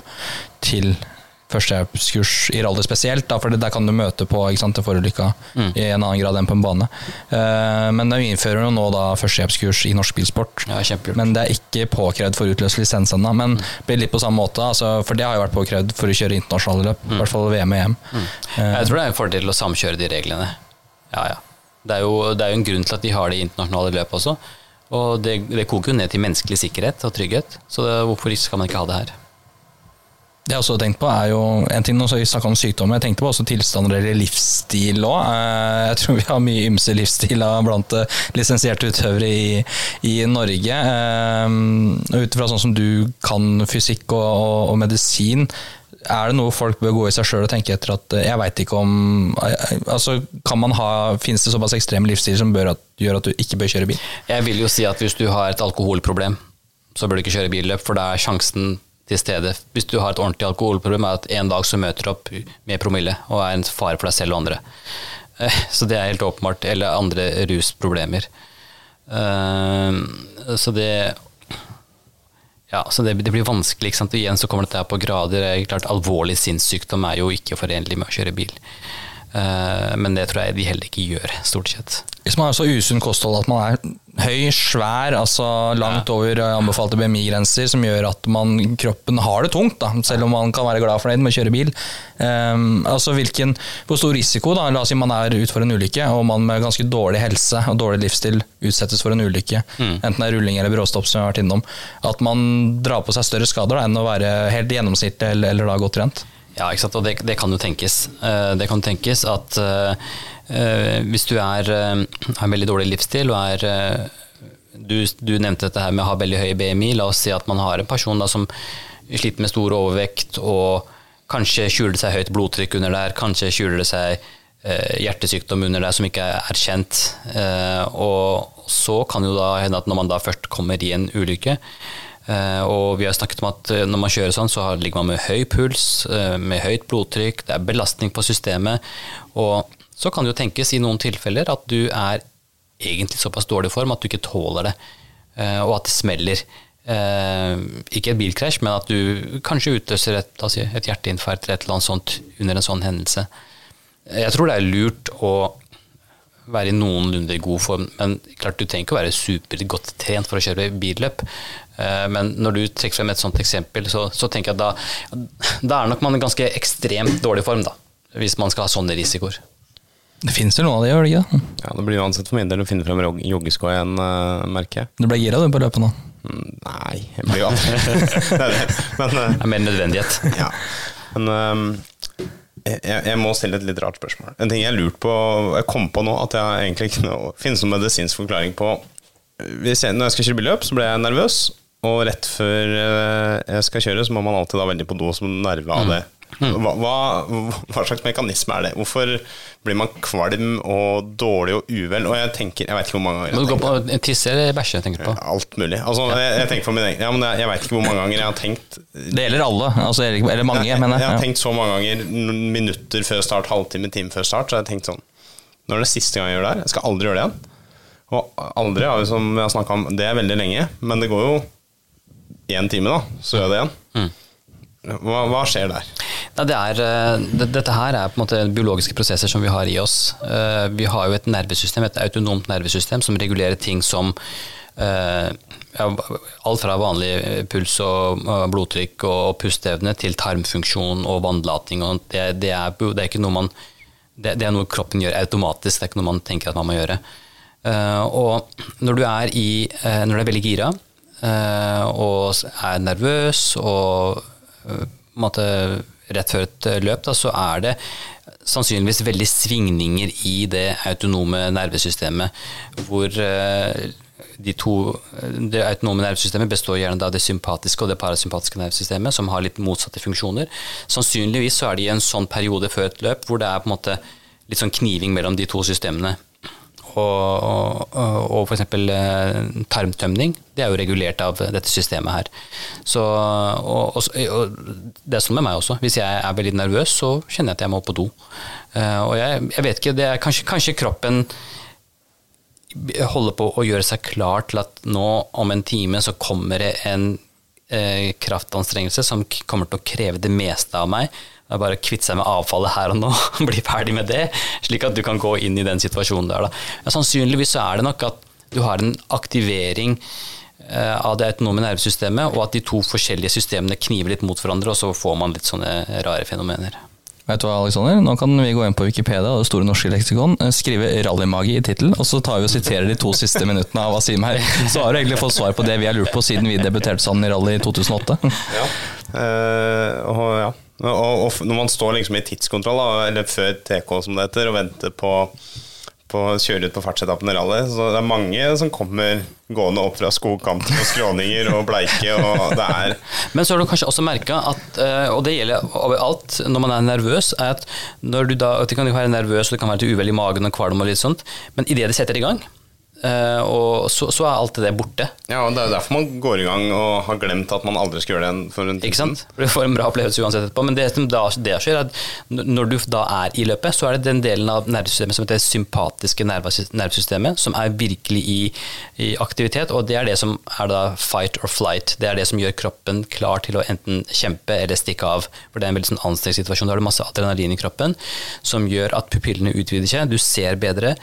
til førstehjelpskurs i rally spesielt, da, for der kan du møte på ikke sant, forulykka i en annen grad enn på en bane. Uh, Men vi innfører jo nå da førstehjelpskurs i norsk bilsport. Ja. Men det er ikke påkrevd for å utløse lisens ennå. Men det blir litt på samme måte, altså, for det har jo vært påkrevd for å kjøre internasjonale løp. I hvert fall VM og EM. Eh, Jeg tror det er en fordel å samkjøre de reglene. Ja, ja. Det er, jo, det er jo en grunn til at de har det i internasjonale løp også. Og det, det koker jo ned til menneskelig sikkerhet og trygghet, så det, hvorfor skal man ikke ha det her? Det jeg også har tenkt på er jo en ting, vi snakket om sykdommer, jeg tenkte på også tilstander eller livsstil òg. Jeg tror vi har mye ymse livsstiler blant eh, lisensierte utøvere i, i Norge. Eh, Ut ifra sånn som du kan fysikk og, og, og medisin, er det noe folk bør gå i seg sjøl og tenke etter at eh, Jeg veit ikke om eh, altså kan man ha, Finnes det såpass ekstreme livsstiler som at, gjør at du ikke bør kjøre bil? Jeg vil jo si at hvis du har et alkoholproblem, så bør du ikke kjøre billøp, for da er sjansen til stede. Hvis du har et ordentlig alkoholproblem, er at en dag så møter du opp med promille og er en fare for deg selv og andre. Eh, Så det er helt åpenbart. Eller andre rusproblemer. Eh, Så det ja, så det, det blir vanskelig. ikke sant? Og igjen så kommer dette her på grader. Det er Klart, Alvorlig sinnssykdom er jo ikke forenlig med å kjøre bil. Eh, Men det tror jeg de heller ikke gjør, stort sett. Hvis man har så usunn kosthold at man er høy, svær, altså langt over eh, anbefalte BMI-grenser, som gjør at man, kroppen har det tungt, da, selv om man kan være glad og fornøyd med å kjøre bil. um, altså hvilken, Hvor stor risiko, da, la oss si man er ute for en ulykke, og man med ganske dårlig helse og dårlig livsstil utsettes for en ulykke, enten det er rulling eller bråstopp, som vi har vært innom, at man drar på seg større skader da, enn å være helt gjennomsnittlig eller, eller da godt trent? Ja, ikke sant? og det, det kan jo tenkes. Eh, Det kan tenkes at eh, eh, hvis du er, har en veldig dårlig livsstil og er du, du nevnte dette her med å ha veldig høy BMI. La oss si at man har en person da som sliter med stor overvekt, og kanskje skjuler det seg høyt blodtrykk under der, kanskje skjuler det seg hjertesykdom under der som ikke er erkjent. Eh, og så kan jo da hende at når man da først kommer i en ulykke, og vi har snakket om at eh, når man kjører sånn, så ligger man med høy puls, eh, med høyt blodtrykk, det er belastning på systemet. Og så kan det jo tenkes i noen tilfeller at du er egentlig såpass dårlig form at du ikke tåler det, eh, og at det smeller. eh, Ikke et bilkrasj, men at du kanskje utløser et, si, et hjerteinfarkt eller et eller annet sånt under en sånn hendelse. Jeg tror det er lurt å være i noenlunde god form, men klart du trenger ikke å være supergodt trent for å kjøre billøp. Eh, Men når du trekker frem et sånt eksempel, så, så tenker jeg at da, da er nok man i ganske ekstremt dårlig form, da. Hvis man skal ha sånne risikoer. Det finnes jo noe av det, gjør det ikke? Ja, Det blir uansett for min del å finne frem jog- joggesko igjen, uh, merker jeg. Du ble gira du på løpet nå? Mm, Nei, jeg blir jo aldri Det er det. Men, eh, Det er mer nødvendighet. ja. Men ehm, jeg, jeg må stille et litt rart spørsmål. En ting jeg lurt på Jeg kom på nå at jeg egentlig ikke noe, finnes noen medisinsk forklaring på hvis jeg, Når jeg skal kjøre billøp, så blir jeg nervøs. Og rett før eh, jeg skal kjøre, så må man alltid da veldig på do som nerve av det. Hva, hva, hva slags mekanisme er det? Hvorfor blir man kvalm og dårlig og uvel? Og jeg tenker, jeg vet ikke hvor mange ganger Må du gå på tisse eller bæsje, tenker du på? Alt mulig. Altså, jeg, jeg tenker for min egen ja, men jeg, jeg vet ikke hvor mange ganger jeg har tenkt Det gjelder alle, altså, eller mange, jeg, mener jeg har jeg. tenkt så mange ganger minutter før start, halvtime, time før start, så jeg har tenkt sånn Når er det siste gang jeg gjør det her? Jeg skal aldri gjøre det igjen. Og aldri, har vi som vi har snakket om, det er veldig lenge, men det går jo én time, da, så gjør jeg det igjen. Hva, hva skjer der? Nei, det er, eh, det, dette her er på en måte biologiske prosesser som vi har i oss. Eh, Vi har jo et nervesystem, et autonomt nervesystem som regulerer ting som eh, ja, alt fra vanlig puls og blodtrykk og pusteevne til tarmfunksjon og vannlating. Og det, det, er, det er ikke noe man det, er noe kroppen gjør automatisk, det er ikke noe man tenker at man må gjøre. Og når du er, i, når du er veldig gira og er nervøs og på rett før et eh, løp, da, så er det sannsynligvis veldig svingninger i det autonome nervesystemet, hvor eh, de to, det autonome nervesystemet består gjerne av det sympatiske og det parasympatiske nervesystemet, som har litt motsatte funksjoner. Sannsynligvis så er de i en sånn periode før et løp hvor det er på en måte litt sånn kniving mellom de to systemene. Og, og, og f.eks. tarmtømning, det er jo regulert av dette systemet her. Så, og, og, det er sånn med meg også. Hvis jeg er veldig nervøs, så kjenner jeg at jeg må på do. Eh, Og jeg, jeg vet ikke, det er kanskje, kanskje kroppen holder på å gjøre seg klar til at nå om en time så kommer det en eh, kraftanstrengelse som kommer til å kreve det meste av meg. Det er bare å kvitte seg med avfallet her og nå, bli ferdig med det, slik at du kan gå inn i den situasjonen der. Da. Ja, sannsynligvis så er det nok at du har en aktivering eh, av det autonome nervesystemet, og at de to forskjellige systemene kniver litt mot hverandre, og så får man litt sånne rare fenomener. Vet du hva, Alexander? Nå kan vi gå inn på Wikipedia og det store norske leksikon, eh, skrive 'rallymagi' i tittelen, og så tar vi og siterer de to siste minuttene av Asim her. Så har du egentlig fått svar på det vi har lurt på siden vi debuterte sammen i rally i 2008. Ja. Uh, og, ja. Og, og når man står liksom i tidskontroll, eller før TK som det heter, og venter på, å kjøre ut på fartsetappen i rally, så det er mange som kommer gående opp fra skogkanten og skråninger og bleike, og det er Men så har du kanskje også merka at, eh, og det gjelder overalt når man er nervøs, er at når du da, du kan jo være nervøs og det kan være til uvel i magen og kvalm og litt sånt, men idet det setter i gang, og så, så er alt det borte. Ja, og det er derfor man går i gang og har glemt at man aldri skal gjøre det igjen for en Ikke sant? For Du får en bra opplevelse uansett etterpå. Men det som da det skjer, er at når du da er i løpet, så er det den delen av nervesystemet som heter det sympatiske nervesystemet, som er virkelig i, i aktivitet. Og det er det som er da fight or flight. Det er det som gjør kroppen klar til å enten kjempe eller stikke av. For det er en veldig sånn anstrengt situasjon. Da har du masse adrenalin i kroppen som gjør at pupillene utvider seg. Du ser bedre.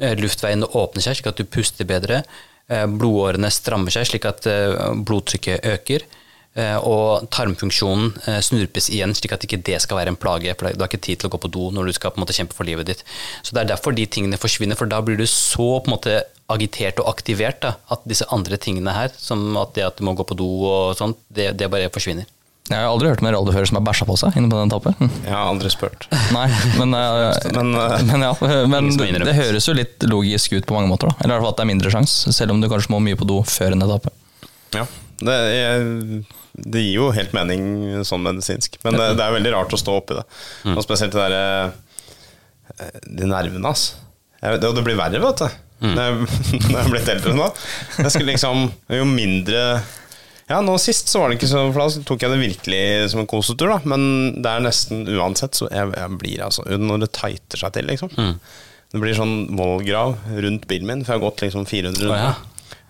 Eh, Luftveiene åpner seg slik at du puster bedre. Eh, Blodårene strammer seg slik at eh, blodtrykket øker. Og tarmfunksjonen snurpes igjen, slik at ikke det skal være en plage. For du har ikke tid til å gå på do når du skal på en måte kjempe for livet ditt. Så Det er derfor de tingene forsvinner, for da blir du så på en måte agitert og aktivert da, at disse andre tingene her, som at det at du må gå på do og sånt, det, det bare forsvinner. Jeg har aldri hørt om en rallyfører som har bæsja på seg inne på den etappen. Hm. Jeg har aldri spurt. Nei, men, eh, Men, eh, men ja, men det, høres jo litt logisk ut på mange måter. da. Eller i hvert fall at det er mindre sjanse, selv om du kanskje må mye på do før en etappe. Ja. Det, jeg, det gir jo helt mening sånn medisinsk, men det, det er veldig rart å stå oppi det. Og spesielt det derre eh, De nervene, altså. Jeg, det, det blir verre, vet du. Når jeg, når jeg er blitt eldre nå. Jeg skulle liksom Jo mindre Ja, nå sist så var det ikke så For da tok jeg det virkelig som en kosetur, da. Men det er nesten uansett så jeg, jeg blir altså Når det tighter seg til, liksom. Det blir sånn vollgrav rundt bilen min, for jeg har gått liksom 400 Å, ja.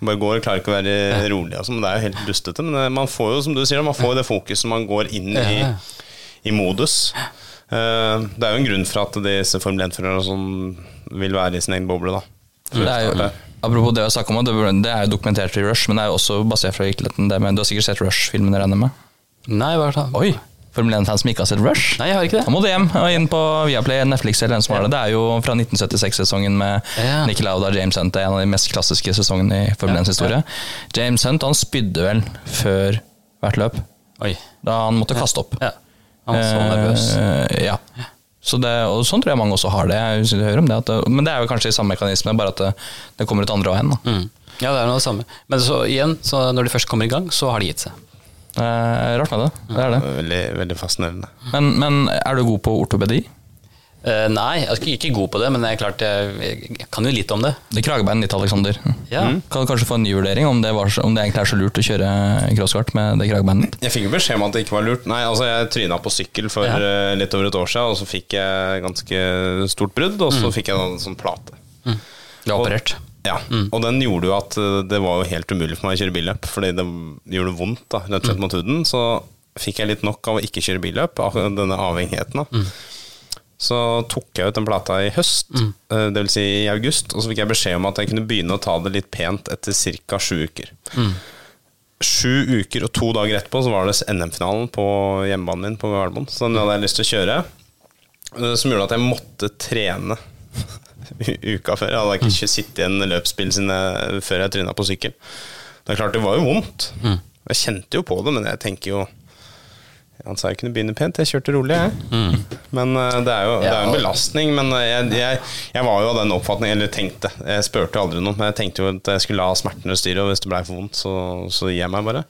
Bare går, klarer ikke å være rolig. Altså, det er jo helt dustete. Men eh, man får jo, som du sier, man får det fokuset man går inn i, i modus. Eh, det er jo en grunn for at disse Formel 1-førerne som vil være i sin egen boble, da. Det er jo, apropos det å snakke om, det, det er jo dokumentert i Rush, men det er jo også basert fra virkeligheten. Det, men du har sikkert sett Rush-filmen, regner jeg med? Nei, hva er det? Oi! Formel 1-fans som ikke har sett Rush? Nei, jeg har ikke det. Da må du hjem og inn på Viaplay, Netflix eller den som har det. Det er jo fra 1976-sesongen med Ja. Nicky Lauda og James Hunt. Det er en av de mest klassiske sesongene i Formel 1s historie. James Hunt han spydde vel før hvert løp, Oi. da han måtte kaste opp. Ja. Han var så nervøs. Uh, ja. Så det, og sånn tror jeg mange også har det. Jeg hører om det, at det. Men det er jo kanskje i samme mekanisme, bare at det, det kommer ut andre veien. Da. Mm. Ja, det er noe det samme. Men så igjen, så når de først kommer i gang, så har de gitt seg. Er rart med det. det, er det. Veldig, veldig fascinerende. Men, men er du god på ortopedi? Eh, nei, jeg er ikke- god på det, men jeg, er klart jeg, jeg kan jo litt om det. Det kragebeinet ditt, Alexander. Ja. Kan du kanskje få en ny vurdering om det, var, om det egentlig er så lurt å kjøre crosskart med det kragebeinet ditt? Jeg fikk jo beskjed om at det ikke var lurt. Nei, altså Jeg tryna på sykkel for Ja. eh, litt over et år siden, og så fikk jeg ganske stort brudd, og så fikk jeg en sånn plate. Du har operert. Ja, Og den gjorde jo at eh, det var jo helt umulig for meg å kjøre billøp, fordi det gjorde vondt da, rett og slett mot huden. Så fikk jeg litt nok av å ikke kjøre billøp, av denne avhengigheten. da. Så tok jeg ut den plata i høst, mm. det vil si i august, og så fikk jeg beskjed om at jeg kunne begynne å ta det litt pent etter ca. sju uker. Sju uker og to dager etterpå så var det NM-finalen på hjemmebanen min på Gardermoen. Så den hadde jeg lyst til å kjøre. eh, Som gjorde at jeg måtte trene uka før. Jeg hadde ikke sittet i en løpsbil før jeg tryna på sykkel. Det er klart det var jo vondt. Jeg kjente jo på det, men jeg tenker jo Han sa jeg kunne begynne pent. Jeg kjørte rolig, jeg. Men eh, det er jo det er en belastning. Men eh, jeg, jeg, jeg var jo av den oppfatning, eller tenkte Jeg spurte aldri noen, men jeg tenkte jo at jeg skulle la smertene styre, og hvis det blei for vondt, så, så gir jeg meg bare.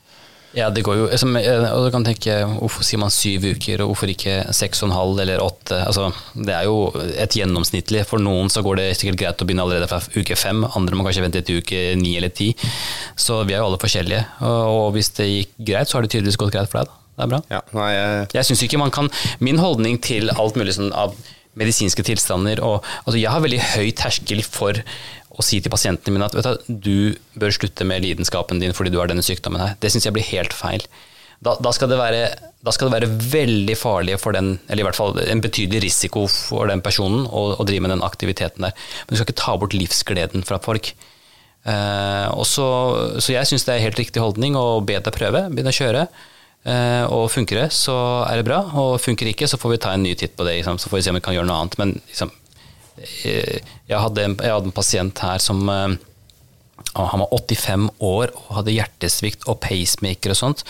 Ja, det går jo som, eh, Og du kan tenke hvorfor sier man syv uker, og hvorfor ikke seks og en halv eller åtte? Altså, det er jo et gjennomsnittlig. For noen så går det sikkert greit å begynne allerede fra uke fem, andre må kanskje vente til uke ni eller ti. Så vi er jo alle forskjellige. Og, og hvis det gikk greit, så har det tydeligvis gått greit for deg. da. Det er bra. Ja, nei, jeg, Jeg synes ikke man kan Min holdning til alt mulig sånn av medisinske tilstander og altså Jeg har veldig høy terskel for å si til pasientene mine at vet du, du bør slutte med lidenskapen din fordi du har denne sykdommen her. Det syns jeg blir helt feil. Da, da, skal det være, da skal det være veldig farlig for den, eller i hvert fall en betydelig risiko for den personen å, å drive med den aktiviteten der. Men du skal ikke ta bort livsgleden fra folk. Uh, så, så jeg syns det er helt riktig holdning å be deg prøve, begynne å kjøre. Eh, og funker det, så er det bra. Og funker ikke, så får vi ta en ny titt på det. Liksom. Så får vi se om vi kan gjøre noe annet. Men liksom, eh, jeg, hadde en, jeg hadde en pasient her som eh, han var 85 år og hadde hjertesvikt og pacemaker og sånt.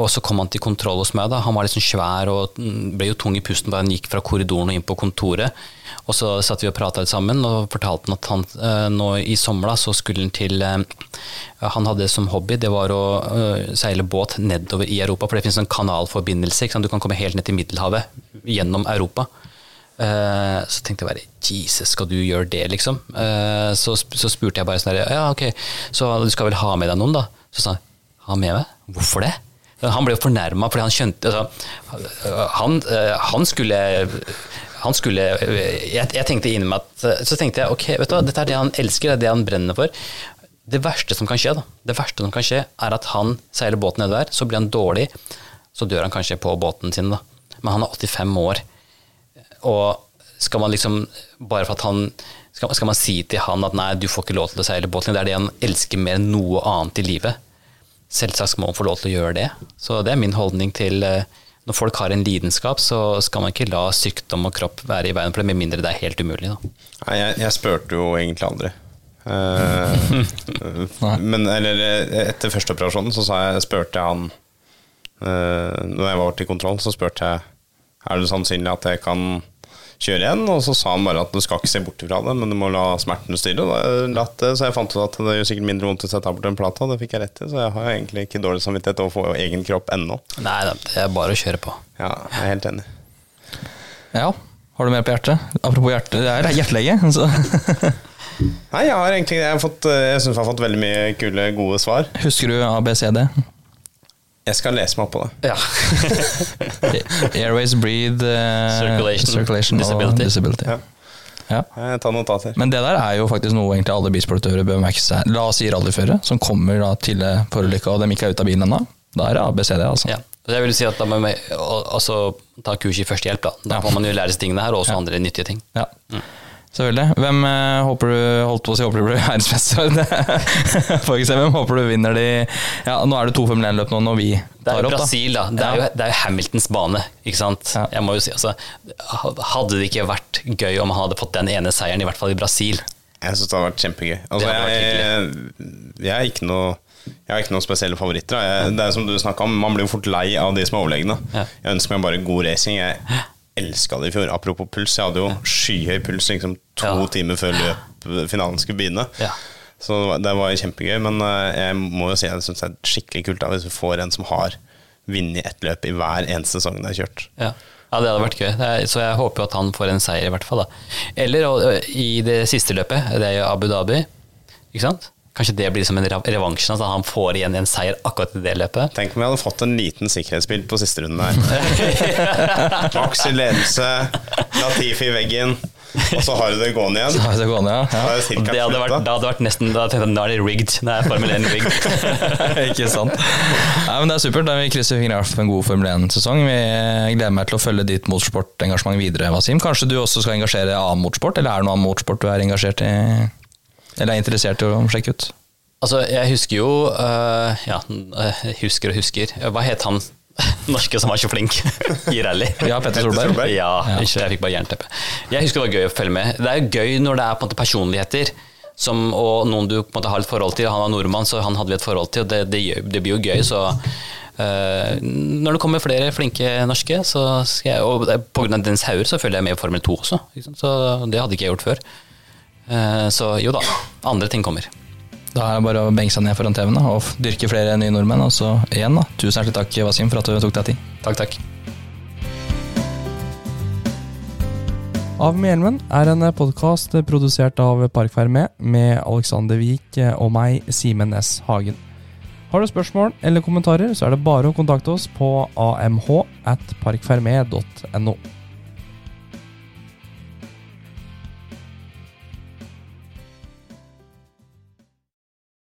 Og så kom han til kontroll hos meg. da, Han var litt sånn svær og ble jo tung i pusten da han gikk fra korridoren og inn på kontoret. Og så satt vi og prata litt sammen og fortalte han at han eh, nå i sommer da, så skulle han til eh, Han hadde som hobby det var å eh, seile båt nedover i Europa, for det finnes en kanalforbindelse. Du kan komme helt ned til Middelhavet gjennom Europa. Eh, så tenkte jeg bare Jesus, skal du gjøre det, liksom? Eh, så, så spurte jeg bare sånn der, Ja, ok, så du skal vel ha med deg noen, da? Så sa han ha med meg? Hvorfor det? Han ble jo fornærma fordi han skjønte altså, han, eh, han skulle han skulle jeg, jeg tenkte inni meg at Så tenkte jeg ok, vet du hva, dette er det han elsker, det er det han brenner for. Det verste som kan skje, da, det verste som kan skje, er at han seiler båten nedover, så blir han dårlig, så dør han kanskje på båten sin, da. Men han er 85 år. Og skal man liksom Bare for at han skal, skal man si til han at nei, du får ikke lov til å seile båten, det er det han elsker mer enn noe annet i livet. Selvsagt skal man få lov til å gjøre det. Så det er min holdning til eh, når folk har en lidenskap, så skal man ikke la sykdom og kropp være i veien for det, med mindre det er helt umulig. Da. Nei, jeg, jeg spurte jo egentlig aldri. Uh, men eller, eh, etter første operasjonen så sa jeg, spurte jeg han uh, Når jeg var til kontroll, så spurte jeg Er det sannsynlig at jeg kan kjøre igjen. Og så sa han bare at du skal ikke se bort fra det, men du må la smerten styre. Da, så jeg fant ut at det gjør sikkert mindre vondt hvis jeg tar bort en plate, og Det fikk jeg rett i, så jeg har egentlig ikke dårlig samvittighet overfor egen kropp ennå. Nei, det er bare å kjøre på. Ja, jeg er helt enig. Ja, har du mer på hjertet? Apropos hjerte, det er hjertelege. Så. Nei, jeg har egentlig Jeg, har fått, eh, jeg syns jeg har fått veldig mye kule, gode svar. Husker du ABCD? Jeg skal lese meg opp på det. Ja. Airways, breathe, eh, Circulation, circulation disability. disability. Ja. Ja. Tar notater. Men det der er jo faktisk noe egentlig alle bilsportører bør merke seg. La oss si rallyførere som kommer da til forulykka og de ikke er ute av bilen ennå. Da er det ABCD, altså. Ja. Så jeg vil si at da må vi altså, ta kurs i førstehjelp. Da Da Ja. får man jo lære seg tingene her, og også andre nyttige ting. Ja. Selvfølgelig. Hvem eh, håper du holdt på å si håper du blir verdensmester? Hvem håper du vinner de Ja, nå er det to Formel 1-løp nå når vi Det er tar jo opp, da. Brasil, da. Det er, jo, det er jo Hamiltons bane, ikke sant. Ja. Jeg må jo si, altså, Hadde det ikke vært gøy om han hadde fått den ene seieren, i hvert fall i Brasil? Jeg syns det hadde vært kjempegøy. Altså, hadde jeg, jeg, er ikke noe jeg har ikke noen spesielle favoritter. Jeg, det er som du snakka om, Man blir jo fort lei av de som er overlegne. Ja. Jeg ønsker meg bare god racing. Jeg elska det i fjor. Apropos puls, jeg hadde jo skyhøy puls liksom to Ja. timer før løp finalen skulle begynne. Ja. Så det var kjempegøy. Men eh, jeg må jo si jeg syns det er skikkelig kult da, hvis vi får en som har vunnet ett løp i hver eneste sesong det er kjørt. Ja. ja, det hadde vært gøy. Er, så jeg håper jo at han får en seier, i hvert fall. da. Eller og, i det siste løpet, det er jo Abu Dhabi. Ikke sant? Kanskje det blir som en rev- revansj, at han får igjen en seier akkurat i det løpet. Tenk om vi hadde fått en liten sikkerhetsbil på siste runden her. Max i ledelse, Latifi i veggen, og så har du det gående igjen. Ja, det, gående, ja. Ja. det Det hadde vært, da. da hadde vært nesten Da tenkte jeg nå er det rigged. Nå er Formel 1 rigged. Ikke sant. Nei, men Det er supert. Da vi krysser fingrene for en god Formel 1-sesong. Vi gleder meg til å følge ditt motorsportengasjement videre, Wasim. Kanskje du også skal engasjere i annen motorsport, eller er det noe annen motorsport du er engasjert i? Eller er interessert i å sjekke ut? Altså, jeg husker jo uh, Ja, øh, husker og husker. Hva het han norske som var så flink i rally? Ja, Petter Solberg. Solberg. Ja, ikke, jeg fikk bare jernteppe. Jeg husker det var gøy å følge med. Det er jo gøy når det er på en måte personligheter som, og noen du på en måte har et forhold til. Han var nordmann, så han hadde vi et forhold til, og det, det, det blir jo gøy. Så Uh, når det kommer flere flinke norske, så skal jeg Og pga. på grunn av Dennis Hauger så følger jeg med i Formel 2 også. Så det hadde ikke jeg gjort før. Eh, Så jo da, andre ting kommer. Da er det bare å benke seg ned foran TV-en og dyrke flere nye nordmenn. Og så igjen, da. Tusen hjertelig takk, Wasim, for at du tok deg tid. Takk, takk. Av med hjelmen er en podkast produsert av Parkferme med Alexander Wiik og meg, Simen S. Hagen. Har du spørsmål eller kommentarer, så er det bare å kontakte oss på amh at parkferme.no.